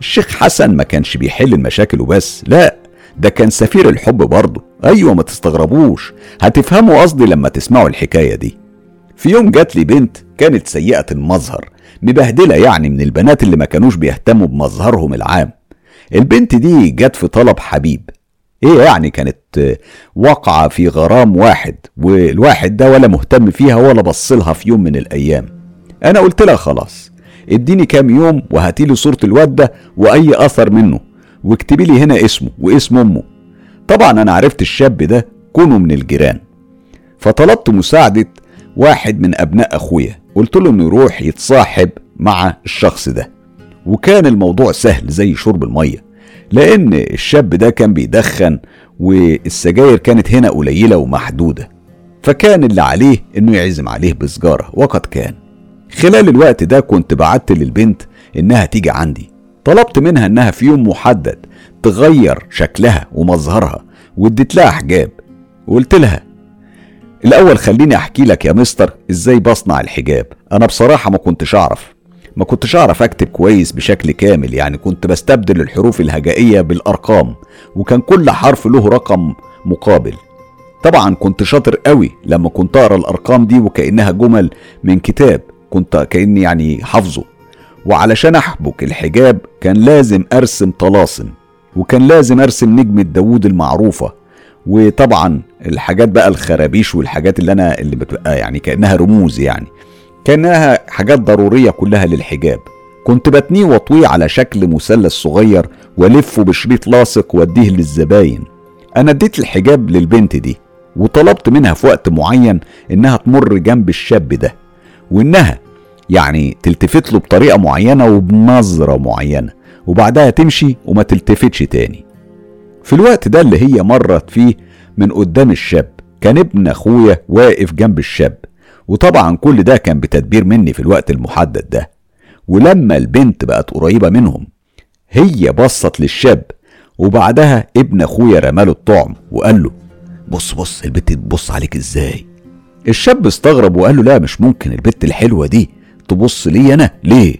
الشيخ حسن ما كانش بيحل المشاكل وبس لا. ده كان سفير الحب برضه. أيوه ما تستغربوش. هتفهموا قصدي لما تسمعوا الحكاية دي. في يوم جات لي بنت كانت سيئة المظهر مبهدلة يعني من البنات اللي ما كانوش بيهتموا بمظهرهم العام. البنت دي جت في طلب حبيب. إيه يعني كانت واقعة في غرام واحد والواحد ده ولا مهتم فيها ولا بصلها في يوم من الأيام. أنا قلت لها خلاص اديني كام يوم وهاتيلي صورة الواد ده وأي أثر منه. واكتبي لي هنا اسمه واسم أمه. طبعا أنا عرفت الشاب ده كونه من الجيران. فطلبت مساعدة واحد من أبناء أخويا. قلت له إنه يروح يتصاحب مع الشخص ده. وكان الموضوع سهل زي شرب المية لأن الشاب ده كان بيدخن والسجاير كانت هنا قليلة ومحدودة. فكان اللي عليه إنه يعزم عليه بسجارة وقد كان. خلال الوقت ده كنت بعت للبنت إنها تيجي عندي. طلبت منها إنها في يوم محدد تغير شكلها ومظهرها واديت لها حجاب وقلت لها الأول خليني أحكي لك يا مستر إزاي بصنع الحجاب. أنا بصراحة ما كنتش أعرف ما كنتش أعرف أكتب كويس بشكل كامل يعني كنت بستبدل الحروف الهجائية بالأرقام وكان كل حرف له رقم مقابل. طبعا كنت شاطر قوي لما كنت أقرأ الأرقام دي وكأنها جمل من كتاب كنت كأني يعني حافظه. وعلشان أحبك الحجاب كان لازم أرسم طلاسم وكان لازم أرسم نجمة داوود المعروفة. وطبعا الحاجات بقى الخرابيش والحاجات اللي أنا اللي بتبقى يعني كأنها رموز يعني كأنها حاجات ضرورية كلها للحجاب. كنت بتنيه وأطويه على شكل مثلث صغير وألفه بشريط لاصق وأديه للزباين. أنا اديت الحجاب للبنت دي وطلبت منها في وقت معين إنها تمر جنب الشاب ده وإنها يعني تلتفت له بطريقة معينة وبنظره معينة وبعدها تمشي وما تلتفتش تاني. في الوقت ده اللي هي مرت فيه من قدام الشاب كان ابن أخويا واقف جنب الشاب وطبعا كل ده كان بتدبير مني في الوقت المحدد ده. ولما البنت بقت قريبة منهم هي بصت للشاب وبعدها ابن أخويا رماله الطعم وقال له بص بص البت تبص عليك إزاي؟ الشاب استغرب وقال له لا مش ممكن البت الحلوة دي تبص لي أنا؟ ليه؟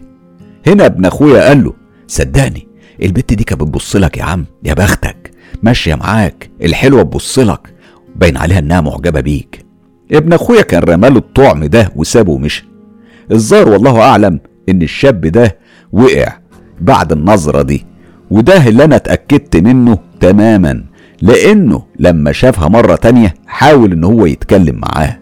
هنا ابن أخويا قال له صدقني البت دي كانت بتبص لك يا عم يا بختك ماشية معاك الحلوة تبص لك باين عليها إنها معجبة بيك. ابن أخويا كان رماله الطعم ده وسابه ومشي. الظاهر والله أعلم إن الشاب ده وقع بعد النظرة دي وده اللي أنا اتأكدت منه تماما لأنه لما شافها مرة تانية حاول إن هو يتكلم معاها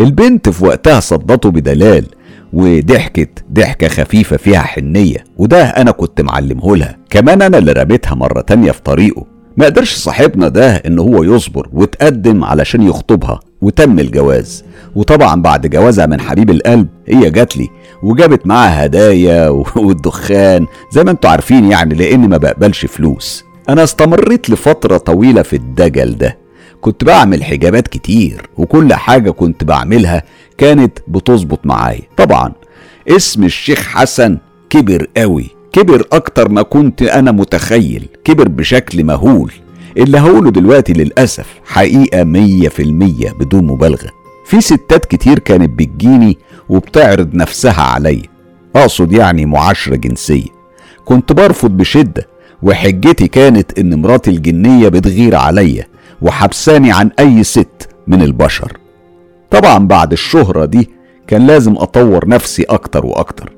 البنت في وقتها صدته بدلال وضحكت ضحكة خفيفة فيها حنية وده أنا كنت معلمه لها. كمان أنا اللي رميتها مرة تانية في طريقه. ما قدرش صاحبنا ده إن هو يصبر وتقدم علشان يخطبها وتم الجواز. وطبعا بعد جوازها من حبيب القلب هي جات لي وجابت معاها هدايا والدخان زي ما أنتوا عارفين يعني لاني ما بقبلش فلوس. أنا استمريت لفترة طويلة في الدجل ده. كنت بعمل حجابات كتير وكل حاجة كنت بعملها كانت بتظبط معايا. طبعا اسم الشيخ حسن كبر قوي كبر أكتر ما كنت أنا متخيل كبر بشكل مهول. اللي هقوله دلوقتي للأسف حقيقة مية في المية بدون مبالغة. في ستات كتير كانت بتجيني وبتعرض نفسها عليا. أقصد يعني معاشرة جنسية. كنت برفض بشدة وحجتي كانت إن مراتي الجنية بتغير عليا. وحبساني عن أي ست من البشر. طبعا بعد الشهرة دي كان لازم أطور نفسي أكتر وأكتر.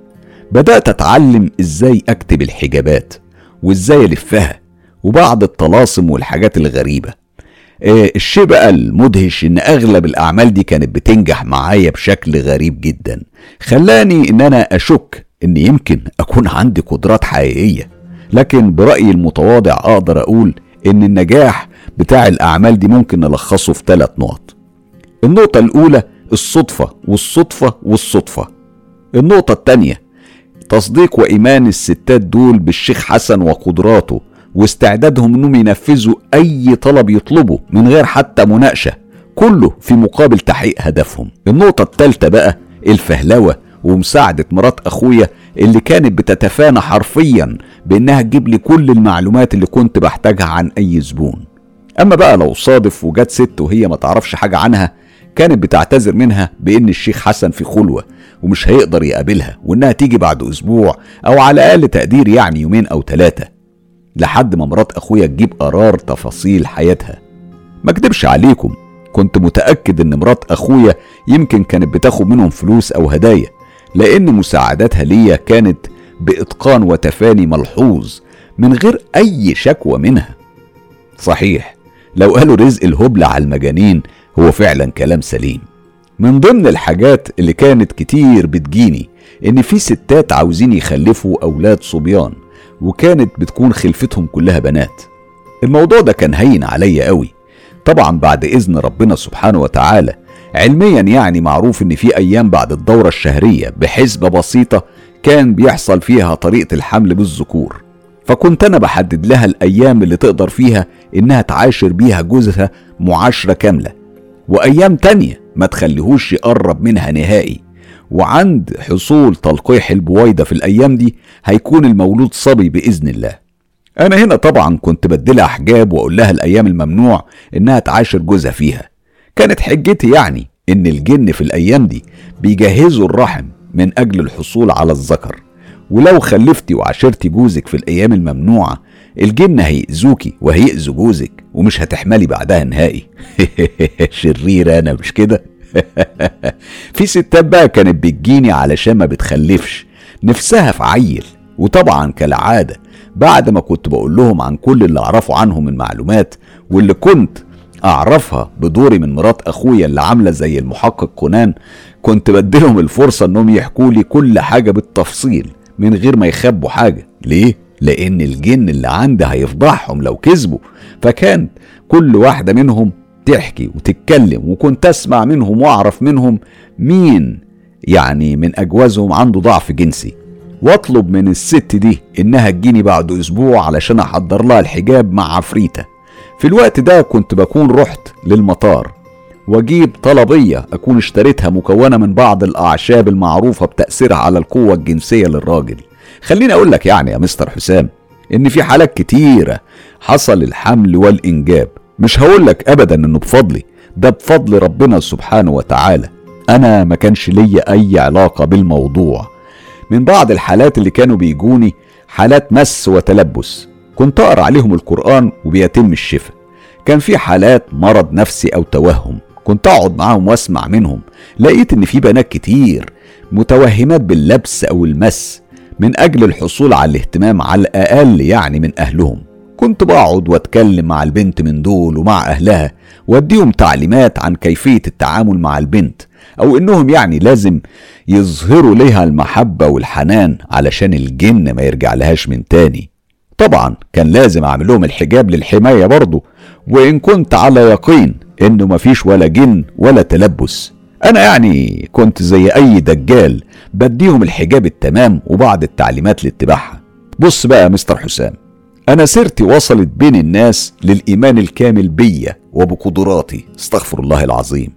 بدأت أتعلم إزاي أكتب الحجابات وإزاي ألفها وبعض الطلاسم والحاجات الغريبة. آه الشيء بقى المدهش إن أغلب الأعمال دي كانت بتنجح معايا بشكل غريب جدا. خلاني إن أنا أشك إن يمكن أكون عندي قدرات حقيقية. لكن برأيي المتواضع أقدر أقول إن النجاح بتاع الأعمال دي ممكن نلخصه في ثلاث نقط. النقطة الأولى الصدفة والصدفة والصدفة. النقطة التانية تصديق وإيمان الستات دول بالشيخ حسن وقدراته واستعدادهم إنهم ينفذوا أي طلب يطلبه من غير حتى مناقشة كله في مقابل تحقيق هدفهم. النقطة الثالثه بقى الفهلوة ومساعدة مرات أخويا اللي كانت بتتفانى حرفيا بإنها تجيب لي كل المعلومات اللي كنت بحتاجها عن أي زبون. أما بقى لو صادف وجت ست وهي ما تعرفش حاجة عنها كانت بتعتذر منها بإن الشيخ حسن في خلوة ومش هيقدر يقابلها وإنها تيجي بعد أسبوع أو على أقل تقدير يعني يومين أو ثلاثة لحد ما مرات أخويا تجيب قرار تفاصيل حياتها. ما اكدبش عليكم كنت متأكد إن مرات أخويا يمكن كانت بتاخد منهم فلوس أو هدايا. لأن مساعداتها ليا كانت بإتقان وتفاني ملحوظ من غير أي شكوى منها. صحيح لو قالوا رزق الهبل على المجانين هو فعلا كلام سليم. من ضمن الحاجات اللي كانت كتير بتجيني إن في ستات عاوزين يخلفوا أولاد صبيان وكانت بتكون خلفتهم كلها بنات. الموضوع ده كان هين عليا قوي طبعا بعد إذن ربنا سبحانه وتعالى علميا يعني معروف إن في أيام بعد الدورة الشهرية بحسبه بسيطة كان بيحصل فيها طريقة الحمل بالذكور. فكنت أنا بحدد لها الأيام اللي تقدر فيها إنها تعاشر بيها جوزها معاشرة كاملة. وأيام تانية ما تخليهوش يقرب منها نهائي. وعند حصول تلقيح البويضة في الأيام دي هيكون المولود صبي بإذن الله. أنا هنا طبعا كنت بديلها حجاب وأقول لها الأيام الممنوع إنها تعاشر جوزها فيها. كانت حجتي يعني إن الجن في الأيام دي بيجهزوا الرحم من أجل الحصول على الذكر. ولو خلفتي وعاشرتي جوزك في الأيام الممنوعة الجن هيأذوكي وهيأذوا جوزك ومش هتحملي بعدها نهائي. شرير أنا مش كده؟ في ستات بقى كانت بتجيني علشان ما بتخلفش. نفسها في عيل وطبعا كالعادة بعد ما كنت بقول لهم عن كل اللي أعرفه عنهم من معلومات واللي كنت أعرفها بدوري من مرات أخويا اللي عاملة زي المحقق كونان كنت بديلهم الفرصة إنهم يحكوا لي كل حاجة بالتفصيل من غير ما يخبوا حاجة. ليه؟ لأن الجن اللي عندي هيفضحهم لو كذبوا فكان كل واحدة منهم تحكي وتتكلم وكنت أسمع منهم وأعرف منهم مين يعني من أجوازهم عنده ضعف جنسي. واطلب من الست دي إنها تجيني بعد أسبوع علشان أحضر لها الحجاب مع عفريتة. في الوقت ده كنت بكون رحت للمطار واجيب طلبية اكون اشتريتها مكونة من بعض الاعشاب المعروفة بتأثيرها على القوة الجنسية للراجل. خليني أقول لك يعني يا مستر حسام ان في حالات كتيرة حصل الحمل والانجاب. مش هقولك ابدا انه بفضلي ده بفضل ربنا سبحانه وتعالى. أنا ما كانش ليا اي علاقة بالموضوع. من بعض الحالات اللي كانوا بيجوني حالات مس وتلبس. كنت أقرأ عليهم القرآن وبيتم الشفاء. كان في حالات مرض نفسي أو توهم. كنت أقعد معاهم وأسمع منهم. لقيت إن في بنات كتير متوهمات باللبس أو المس من أجل الحصول على الاهتمام على الأقل يعني من أهلهم. كنت بقعد وأتكلم مع البنت من دول ومع أهلها وأديهم تعليمات عن كيفية التعامل مع البنت أو إنهم يعني لازم يظهروا ليها المحبة والحنان علشان الجن ما يرجع لهاش من تاني. طبعا كان لازم أعمل لهم الحجاب للحماية برضه وإن كنت على يقين إنه مفيش ولا جن ولا تلبس. أنا يعني كنت زي أي دجال بديهم الحجاب التمام وبعض التعليمات لاتباعها. بص بقى يا مستر حسام أنا سيرتي وصلت بين الناس للإيمان الكامل بيا وبقدراتي استغفر الله العظيم.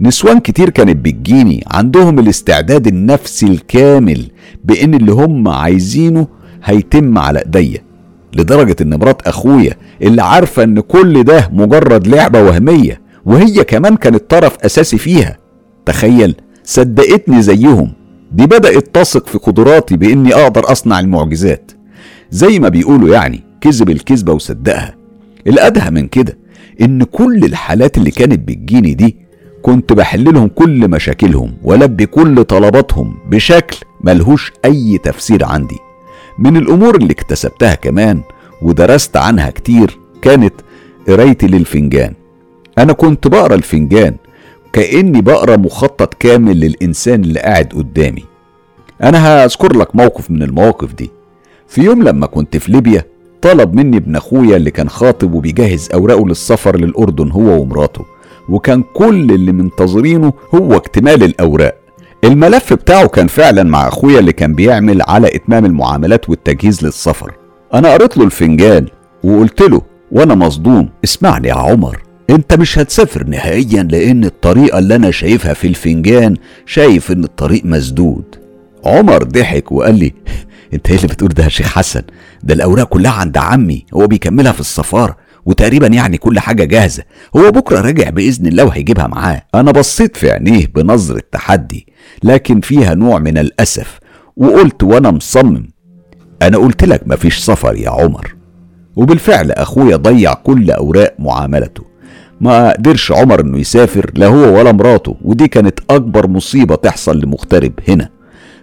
نسوان كتير كانت بتجيني عندهم الاستعداد النفسي الكامل بإن اللي هم عايزينه هيتم على إيديا. لدرجة إن مرات أخويا اللي عارفة إن كل ده مجرد لعبة وهمية وهي كمان كانت طرف أساسي فيها. تخيل صدقتني زيهم. دي بدأت تثق في قدراتي بإني أقدر أصنع المعجزات. زي ما بيقولوا يعني كذب الكذبة وصدقها. الأدهى من كده إن كل الحالات اللي كانت بتجيني دي كنت بحل لهم كل مشاكلهم ولبي كل طلباتهم بشكل ملهوش أي تفسير عندي. من الأمور اللي اكتسبتها كمان ودرست عنها كتير كانت قرايتي للفنجان. أنا كنت بقرأ الفنجان كأني بقرأ مخطط كامل للإنسان اللي قاعد قدامي. أنا هذكر لك موقف من المواقف دي. في يوم لما كنت في ليبيا طلب مني ابن أخويا اللي كان خاطب وبيجهز أوراقه للسفر للأردن هو ومراته وكان كل اللي منتظرينه هو اكتمال الأوراق. الملف بتاعه كان فعلا مع أخويا اللي كان بيعمل على إتمام المعاملات والتجهيز للسفر. أنا قريت له الفنجان وقلت له وأنا مصدوم اسمعني يا عمر أنت مش هتسافر نهائيا لأن الطريقة اللي أنا شايفها في الفنجان شايف إن الطريق مسدود. عمر ضحك وقال لي أنت إيه اللي بتقول ده يا شيخ حسن؟ ده الأوراق كلها عند عمي هو بيكملها في السفارة. وتقريبا يعني كل حاجة جاهزة. هو بكرة راجع بإذن الله وهيجيبها معاه. أنا بصيت في عينيه بنظرة تحدي لكن فيها نوع من الأسف وقلت وأنا مصمم أنا قلت لك مفيش سفر يا عمر. وبالفعل أخويا ضيع كل أوراق معاملته. ما قدرش عمر إنه يسافر لا هو ولا مراته ودي كانت أكبر مصيبة تحصل لمغترب هنا.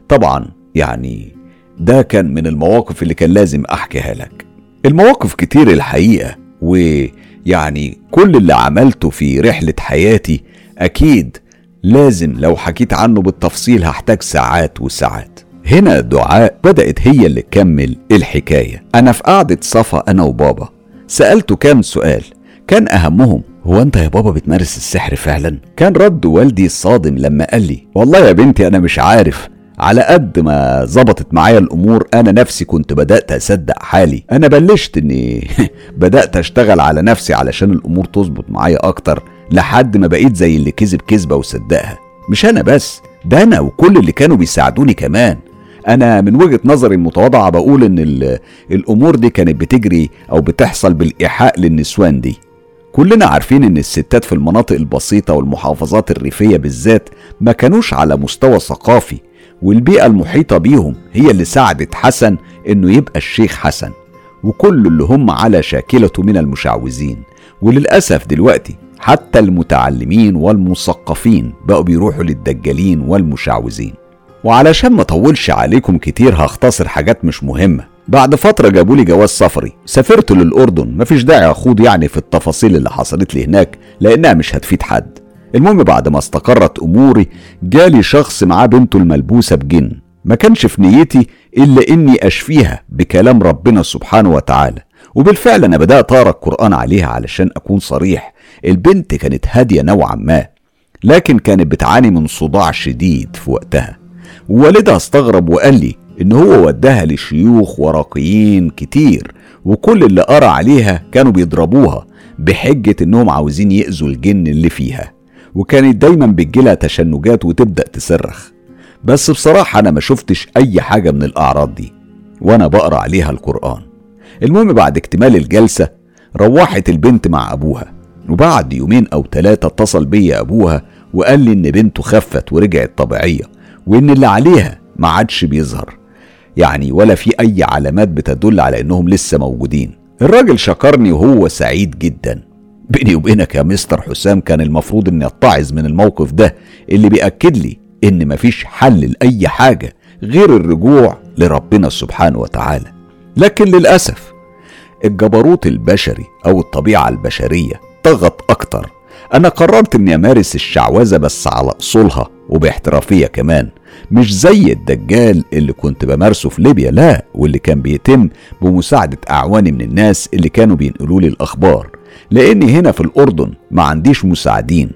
طبعا يعني ده كان من المواقف اللي كان لازم أحكيها لك. المواقف كتير الحقيقة. ويعني كل اللي عملته في رحلة حياتي أكيد لازم لو حكيت عنه بالتفصيل هحتاج ساعات وساعات. هنا دعاء بدأت هي اللي تكمل الحكاية. أنا في قعدة صفا أنا وبابا. سألته كام سؤال. كان أهمهم هو أنت يا بابا بتمارس السحر فعلا؟ كان رد والدي الصادم لما قال لي والله يا بنتي أنا مش عارف على قد ما ظبطت معايا الأمور أنا نفسي كنت بدأت أصدق حالي. أنا بلشت إني بدأت أشتغل على نفسي علشان الأمور تظبط معايا أكتر لحد ما بقيت زي اللي كذب كذبة وصدقها. مش أنا بس ده أنا وكل اللي كانوا بيساعدوني كمان. أنا من وجهة نظري المتواضعة بقول إن الأمور دي كانت بتجري أو بتحصل بالإيحاء للنسوان دي. كلنا عارفين إن الستات في المناطق البسيطة والمحافظات الريفية بالذات ما كانوش على مستوى ثقافي. والبيئة المحيطة بيهم هي اللي ساعدت حسن إنه يبقى الشيخ حسن. وكل اللي هم على شاكلته من المشعوذين. وللأسف دلوقتي حتى المتعلمين والمثقفين بقوا بيروحوا للدجالين والمشعوذين. وعلشان ما اطولش عليكم كتير هختصر حاجات مش مهمة. بعد فترة جابوا لي جواز سفري. سافرت للأردن. مفيش داعي أخوض يعني في التفاصيل اللي حصلت لي هناك لأنها مش هتفيد حد. المهم بعد ما استقرت أموري جالي شخص معاه بنته الملبوسة بجن. ما كانش في نيتي إلا إني أشفيها بكلام ربنا سبحانه وتعالى. وبالفعل أنا بدأت أقرأ القرآن عليها علشان أكون صريح. البنت كانت هادية نوعا ما لكن كانت بتعاني من صداع شديد في وقتها. ووالدها استغرب وقال لي إن هو وداها لشيوخ ورقيين كتير وكل اللي قرأ عليها كانوا بيضربوها بحجة إنهم عاوزين يأذوا الجن اللي فيها. وكانت دايما بتجيلها تشنجات وتبدأ تصرخ. بس بصراحة أنا ما شفتش أي حاجة من الأعراض دي وأنا بقرأ عليها القرآن. المهم بعد اكتمال الجلسة روحت البنت مع أبوها وبعد يومين أو ثلاثة اتصل بيا أبوها وقال لي إن بنته خفت ورجعت طبيعية وإن اللي عليها ما عادش بيظهر. يعني ولا في أي علامات بتدل على إنهم لسه موجودين. الراجل شكرني وهو سعيد جدا. بيني وبينك يا مستر حسام كان المفروض إني أتعظ من الموقف ده اللي بيأكد لي إن مفيش حل لأي حاجة غير الرجوع لربنا سبحانه وتعالى. لكن للأسف الجبروت البشري أو الطبيعة البشرية طغت أكتر. أنا قررت إني أمارس الشعوذة بس على أصولها وباحترافية كمان. مش زي الدجال اللي كنت بمارسه في ليبيا لا واللي كان بيتم بمساعدة أعواني من الناس اللي كانوا بينقلوا لي الأخبار. لأني هنا في الأردن ما عنديش مساعدين.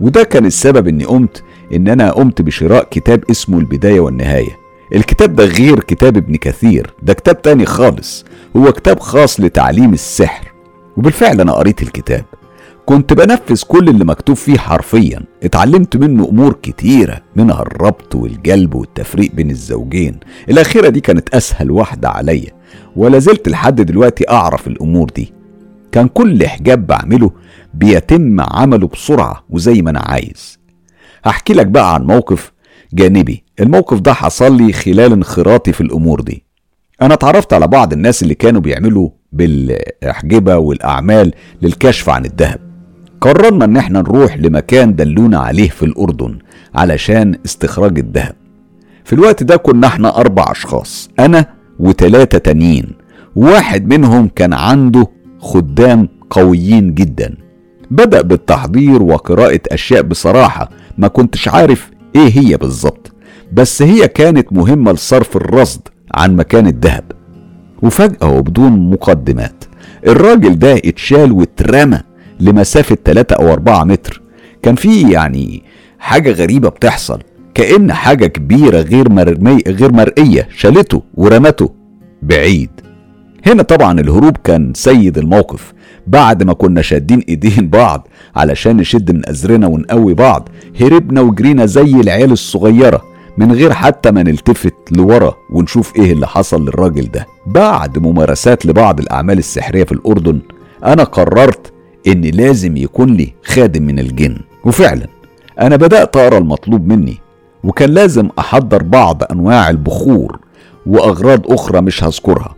وده كان السبب إني قمت إن أنا قمت بشراء كتاب اسمه البداية والنهاية. الكتاب ده غير كتاب ابن كثير ده كتاب تاني خالص. هو كتاب خاص لتعليم السحر. وبالفعل أنا قريت الكتاب. كنت بنفذ كل اللي مكتوب فيه حرفيا. اتعلمت منه أمور كتيرة منها الربط والجلب والتفريق بين الزوجين. الأخيرة دي كانت أسهل واحدة عليا. ولا زلت لحد دلوقتي أعرف الأمور دي. كان كل حجاب بعمله بيتم عمله بسرعة وزي ما أنا عايز. هحكي لك بقى عن موقف جانبي. الموقف ده حصل لي خلال انخراطي في الأمور دي. أنا اتعرفت على بعض الناس اللي كانوا بيعملوا بالأحجبة والأعمال للكشف عن الذهب. قررنا إن إحنا نروح لمكان دلونا عليه في الأردن علشان استخراج الذهب. في الوقت ده كنا إحنا أربع أشخاص أنا وتلاتة تانيين. واحد منهم كان عنده خدام قويين جدا. بدأ بالتحضير وقراءة أشياء بصراحة ما كنتش عارف إيه هي بالظبط بس هي كانت مهمة لصرف الرصد عن مكان الذهب. وفجأة وبدون مقدمات الراجل ده اتشال واترمى لمسافة 3 أو 4 متر. كان في يعني حاجة غريبة بتحصل كأن حاجة كبيرة غير مرمي غير مرئية شالته ورمته بعيد. هنا طبعا الهروب كان سيد الموقف. بعد ما كنا شادين إيدين بعض علشان نشد من أزرنا ونقوي بعض هربنا وجرينا زي العيال الصغيرة من غير حتى ما نلتفت لورا ونشوف إيه اللي حصل للراجل ده. بعد ممارسات لبعض الأعمال السحرية في الأردن أنا قررت ان لازم يكون لي خادم من الجن. وفعلا أنا بدأت أقرأ المطلوب مني وكان لازم أحضر بعض أنواع البخور وأغراض أخرى مش هذكرها.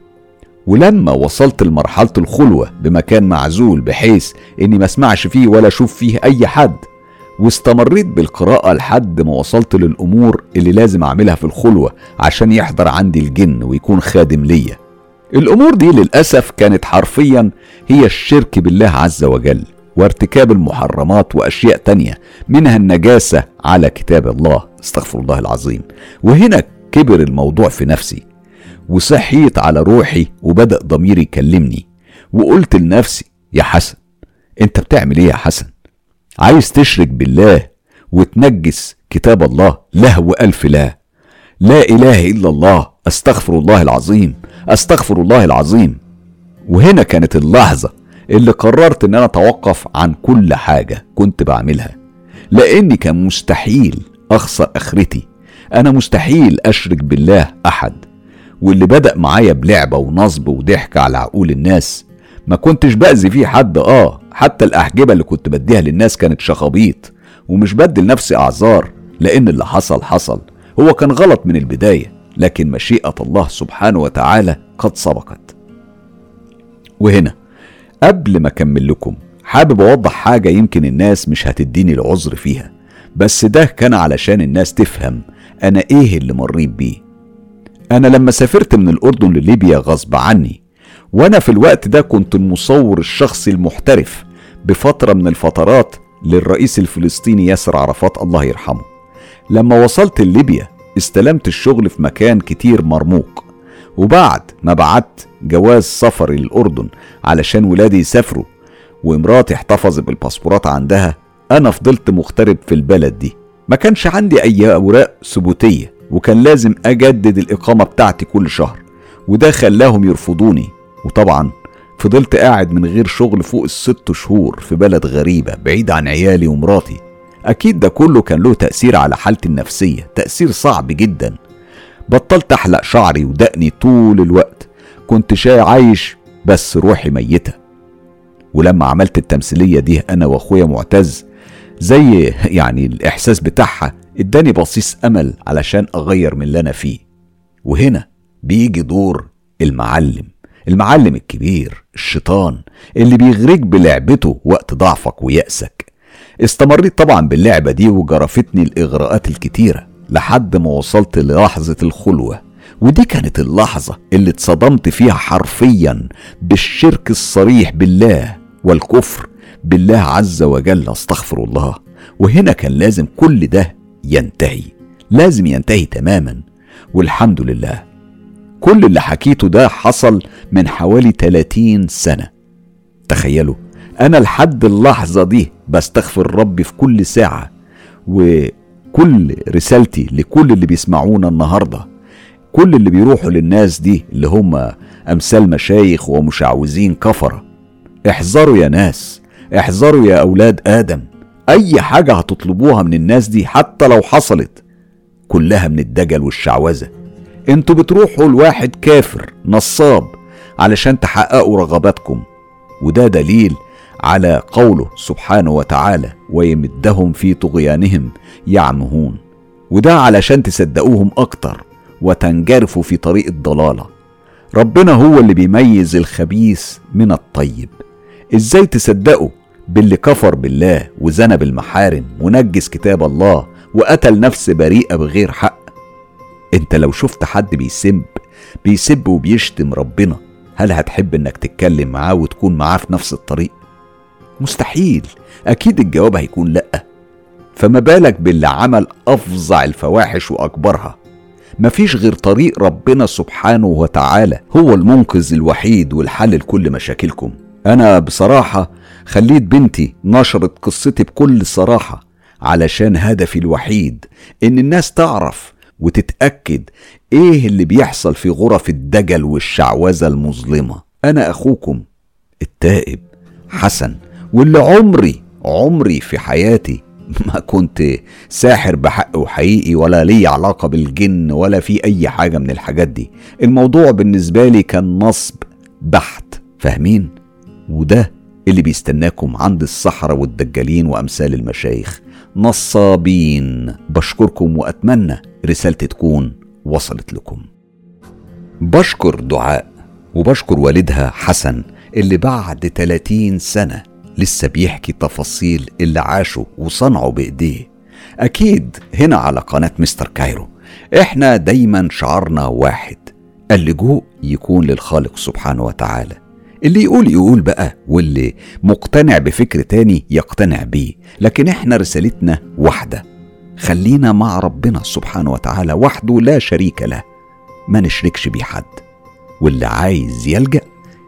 ولما وصلت لمرحلة الخلوة بمكان معزول بحيث إني ما أسمعش فيه ولا أشوف فيه أي حد واستمريت بالقراءة لحد ما وصلت للأمور اللي لازم أعملها في الخلوة عشان يحضر عندي الجن ويكون خادم ليا. الأمور دي للأسف كانت حرفيا هي الشرك بالله عز وجل وارتكاب المحرمات وأشياء تانية منها النجاسة على كتاب الله استغفر الله العظيم. وهنا كبر الموضوع في نفسي. وصحيت على روحي وبدأ ضميري يكلمني. وقلت لنفسي يا حسن أنت بتعمل إيه يا حسن؟ عايز تشرك بالله وتنجس كتاب الله له ألف لا. لا إله إلا الله أستغفر الله العظيم أستغفر الله العظيم. وهنا كانت اللحظة اللي قررت إن أنا أتوقف عن كل حاجة كنت بعملها. لأني كان مستحيل أخسر آخرتي. أنا مستحيل أشرك بالله أحد. واللي بدأ معايا بلعبة ونصب وضحك على عقول الناس. ما كنتش بأذي فيه حد آه حتى الأحجبة اللي كنت بديها للناس كانت شخابيط ومش بدي لنفسي أعذار لأن اللي حصل حصل. هو كان غلط من البداية لكن مشيئة الله سبحانه وتعالى قد سبقت. وهنا قبل ما أكمل لكم حابب أوضح حاجة يمكن الناس مش هتديني العذر فيها. بس ده كان علشان الناس تفهم أنا إيه اللي مريت بيه. أنا لما سافرت من الأردن لليبيا غصب عني وأنا في الوقت ده كنت المصور الشخصي المحترف بفترة من الفترات للرئيس الفلسطيني ياسر عرفات الله يرحمه. لما وصلت لليبيا استلمت الشغل في مكان كتير مرموق وبعد ما بعت جواز سفري للأردن علشان ولادي يسافروا ومراتي احتفظت بالباسبورات عندها أنا فضلت مغترب في البلد دي. ما كانش عندي أي أوراق ثبوتية. وكان لازم أجدد الإقامة بتاعتي كل شهر وده خلاهم يرفضوني. وطبعا فضلت قاعد من غير شغل فوق الست شهور في بلد غريبة بعيد عن عيالي ومراتي. أكيد ده كله كان له تأثير على حالتي النفسية تأثير صعب جدا. بطلت أحلق شعري ودقني طول الوقت. كنت شاي عايش بس روحي ميتة. ولما عملت التمثيلية دي أنا وأخويا معتز زي يعني الإحساس بتاعها اداني بصيص أمل علشان أغير من اللي أنا فيه. وهنا بيجي دور المعلم المعلم الكبير الشيطان اللي بيغريك بلعبته وقت ضعفك ويأسك. استمريت طبعا باللعبة دي وجرفتني الإغراءات الكتيرة لحد ما وصلت للحظة الخلوة. ودي كانت اللحظة اللي اتصدمت فيها حرفيا بالشرك الصريح بالله والكفر بالله عز وجل استغفر الله. وهنا كان لازم كل ده ينتهي. لازم ينتهي تماما. والحمد لله. كل اللي حكيته ده حصل من حوالي 30 سنة. تخيلوا أنا لحد اللحظة دي بستغفر ربي في كل ساعة. وكل رسالتي لكل اللي بيسمعونا النهارده. كل اللي بيروحوا للناس دي اللي هم أمثال مشايخ ومشعوذين كفرة. احذروا يا ناس. احذروا يا أولاد آدم. أي حاجة هتطلبوها من الناس دي حتى لو حصلت كلها من الدجل والشعوذة. أنتوا بتروحوا لواحد كافر نصاب علشان تحققوا رغباتكم. وده دليل على قوله سبحانه وتعالى ويمدهم في طغيانهم يعمهون وده علشان تصدقوهم أكتر وتنجرفوا في طريق الضلالة. ربنا هو اللي بيميز الخبيث من الطيب. إزاي تصدقوا؟ باللي كفر بالله وزنى بالمحارم ونجس كتاب الله وقتل نفس بريئة بغير حق. انت لو شفت حد بيسب بيسب وبيشتم ربنا هل هتحب انك تتكلم معاه وتكون معاه في نفس الطريق؟ مستحيل. أكيد الجواب هيكون لأ. فما بالك باللي عمل أفظع الفواحش وأكبرها؟ مفيش غير طريق ربنا سبحانه وتعالى هو المنقذ الوحيد والحل لكل مشاكلكم. أنا بصراحة خليت بنتي نشرت قصتي بكل صراحة علشان هدفي الوحيد إن الناس تعرف وتتأكد إيه اللي بيحصل في غرف الدجل والشعوذة المظلمة أنا أخوكم التائب حسن واللي عمري عمري في حياتي ما كنت ساحر بحق وحقيقي ولا لي علاقة بالجن ولا في أي حاجة من الحاجات دي الموضوع بالنسبة لي كان نصب بحت فاهمين؟ وده اللي بيستناكم عند السحرة والدجالين وأمثال المشايخ. نصابين. بشكركم وأتمنى رسالتي تكون وصلت لكم. بشكر دعاء وبشكر والدها حسن اللي بعد 30 سنة لسه بيحكي تفاصيل اللي عاشه وصنعه بإيديه. أكيد هنا على قناة مستر كايرو. إحنا دايما شعارنا واحد. اللجوء يكون للخالق سبحانه وتعالى. اللي يقول يقول بقى واللي مقتنع بفكر تاني يقتنع بيه. لكن إحنا رسالتنا واحدة. خلينا مع ربنا سبحانه وتعالى وحده لا شريك له. ما نشركش بيه حد. واللي عايز يلجأ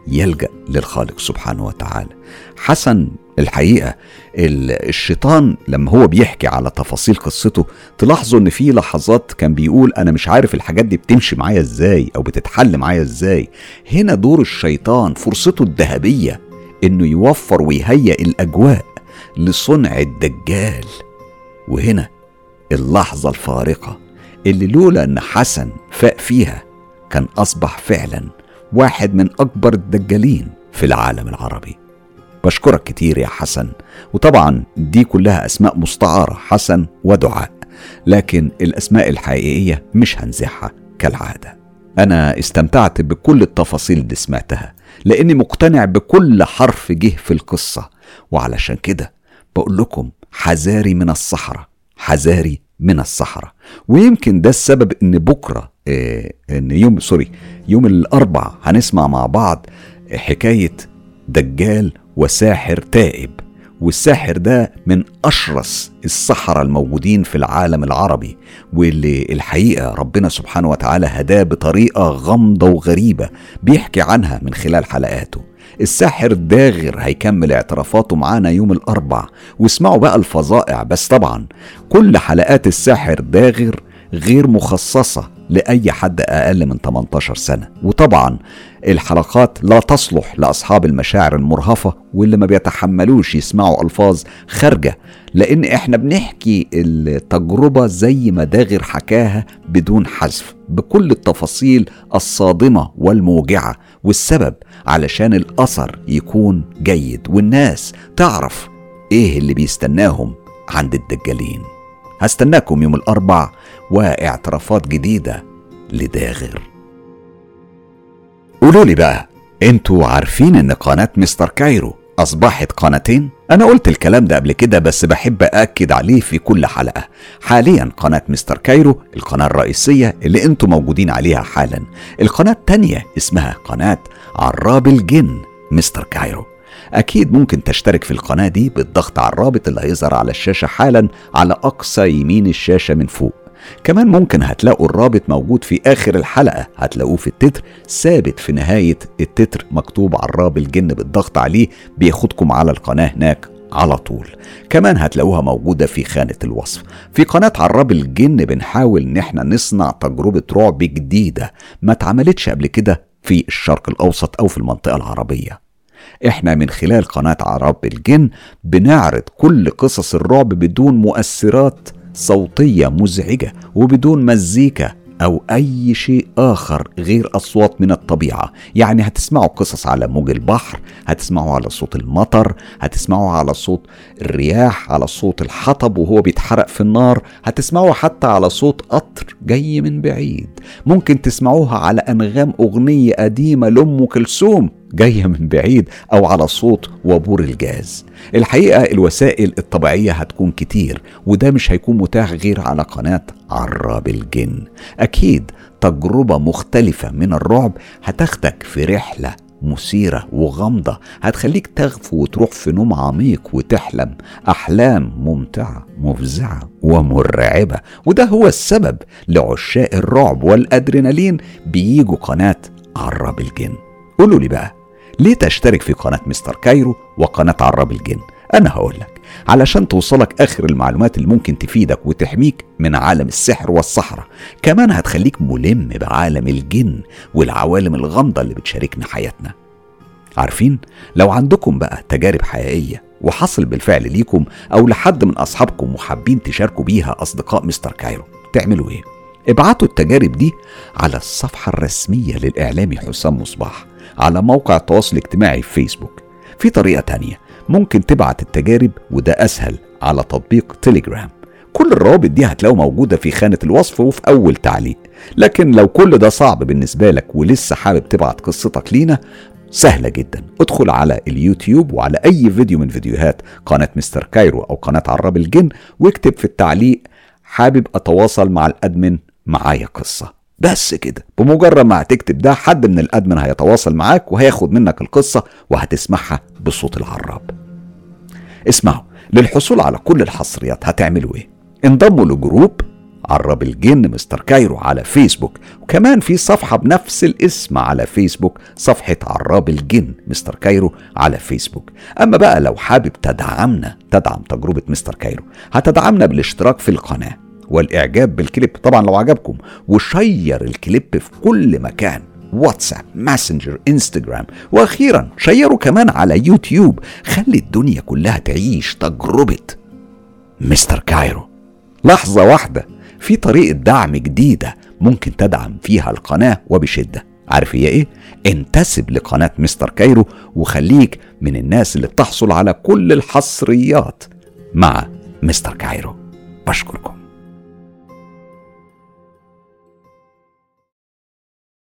يلجأ للخالق سبحانه وتعالى. حسن الحقيقة الشيطان لما هو بيحكي على تفاصيل قصته تلاحظوا إن في لحظات كان بيقول أنا مش عارف الحاجات دي بتمشي معايا إزاي أو بتتحل معايا إزاي. هنا دور الشيطان فرصته الذهبية إنه يوفر ويهيئ الأجواء لصنع الدجال. وهنا اللحظة الفارقة اللي لولا إن حسن فاق فيها كان أصبح فعلا واحد من أكبر الدجالين في العالم العربي. بشكرك كتير يا حسن. وطبعا دي كلها أسماء مستعارة حسن ودعاء. لكن الأسماء الحقيقية مش هنزعها كالعادة. أنا استمتعت بكل التفاصيل اللي سمعتها لأني مقتنع بكل حرف جه في القصة. وعلشان كده بقول لكم حذاري من الصحراء حذاري من الصحراء. ويمكن ده السبب إن بكرة آه إن يوم سوري يوم الاربع هنسمع مع بعض حكاية دجال وساحر تائب. والساحر ده من أشرس السحرة الموجودين في العالم العربي واللي الحقيقة ربنا سبحانه وتعالى هداه بطريقة غامضة وغريبة بيحكي عنها من خلال حلقاته. الساحر داغر هيكمل اعترافاته معانا يوم الأربع. واسمعوا بقى الفظائع بس طبعا كل حلقات الساحر داغر غير مخصصة. لأي حد أقل من 18 سنة. وطبعا الحلقات لا تصلح لأصحاب المشاعر المرهفة واللي ما بيتحملوش يسمعوا ألفاظ خارجة. لأن إحنا بنحكي التجربة زي ما داغر حكاها بدون حذف بكل التفاصيل الصادمة والموجعة. والسبب علشان الأثر يكون جيد والناس تعرف إيه اللي بيستناهم عند الدجالين. هستناكم يوم الأربع واعترافات جديدة لداغر قولوا لي بقى أنتوا عارفين ان قناة مستر كايرو أصبحت قناتين؟ أنا قلت الكلام ده قبل كده بس بحب أأكد عليه في كل حلقة. حاليا قناة مستر كايرو القناة الرئيسية اللي أنتم موجودين عليها حالا. القناة التانية اسمها قناة عراب الجن مستر كايرو. أكيد ممكن تشترك في القناة دي بالضغط على الرابط اللي هيظهر على الشاشة حالا على أقصى يمين الشاشة من فوق. كمان ممكن هتلاقوا الرابط موجود في آخر الحلقة. هتلاقوه في التتر ثابت في نهاية التتر مكتوب عراب الجن بالضغط عليه بياخدكم على القناة هناك على طول. كمان هتلاقوها موجودة في خانة الوصف. في قناة عراب الجن بنحاول إن إحنا نصنع تجربة رعب جديدة ما اتعملتش قبل كده في الشرق الأوسط أو في المنطقة العربية. إحنا من خلال قناة عراب الجن بنعرض كل قصص الرعب بدون مؤثرات صوتية مزعجة وبدون مزيكا أو أي شيء آخر غير أصوات من الطبيعة. يعني هتسمعوا قصص على موج البحر هتسمعوا على صوت المطر هتسمعوا على صوت الرياح على صوت الحطب وهو بيتحرق في النار هتسمعوا حتى على صوت قطر جاي من بعيد. ممكن تسمعوها على أنغام أغنية قديمة لأم كلثوم. جاية من بعيد أو على صوت وبور الجاز. الحقيقة الوسائل الطبيعية هتكون كتير وده مش هيكون متاح غير على قناة عراب الجن. أكيد تجربة مختلفة من الرعب هتاخدك في رحلة مثيرة وغامضة هتخليك تغفو وتروح في نوم عميق وتحلم. أحلام ممتعة مفزعة ومرعبة وده هو السبب لعشاق الرعب والأدرينالين بيجوا قناة عراب الجن. قولوا لي بقى ليه تشترك في قناة مستر كايرو وقناة عراب الجن. أنا هقول لك علشان توصلك آخر المعلومات اللي ممكن تفيدك وتحميك من عالم السحر والسحرة كمان هتخليك ملم بعالم الجن والعوالم الغامضة اللي بتشاركنا حياتنا. عارفين؟ لو عندكم بقى تجارب حقيقية وحصل بالفعل ليكم أو لحد من أصحابكم وحابين تشاركوا بيها أصدقاء مستر كايرو تعملوا إيه؟ ابعتوا التجارب دي على الصفحة الرسمية للإعلامي حسام مصباح. على موقع التواصل الاجتماعي في فيسبوك في طريقة تانية ممكن تبعت التجارب وده أسهل على تطبيق تليجرام كل الروابط دي هتلاقوا موجودة في خانة الوصف وفي أول تعليق. لكن لو كل ده صعب بالنسبة لك ولسه حابب تبعت قصتك لينا سهلة جدا. ادخل على اليوتيوب وعلى أي فيديو من فيديوهات قناة مستر كايرو أو قناة عراب الجن واكتب في التعليق حابب أتواصل مع ال admin معايا قصة. بس كده. بمجرد ما هتكتب ده حد من ال admin هيتواصل معاك وهياخد منك القصة وهتسمعها بصوت العراب. اسمعوا للحصول على كل الحصريات هتعملوا إيه؟ انضموا ل group عراب الجن مستر كايرو على فيسبوك وكمان في صفحة بنفس الاسم على فيسبوك صفحة عراب الجن مستر كايرو على فيسبوك. أما بقى لو حابب تدعمنا تدعم تجربة مستر كايرو. هتدعمنا بالاشتراك في القناة. والإعجاب بالكليب. طبعا لو عجبكم و share الكليب في كل مكان. واتساب ماسنجر انستجرام وأخيرا شيروا كمان على يوتيوب. خلي الدنيا كلها تعيش تجربة مستر كايرو. لحظة واحدة في طريقة دعم جديدة ممكن تدعم فيها القناة وبشدة. عارف هي إيه؟ انتسب لقناة مستر كايرو وخليك من الناس اللي بتحصل على كل الحصريات مع مستر كايرو. بشكركم.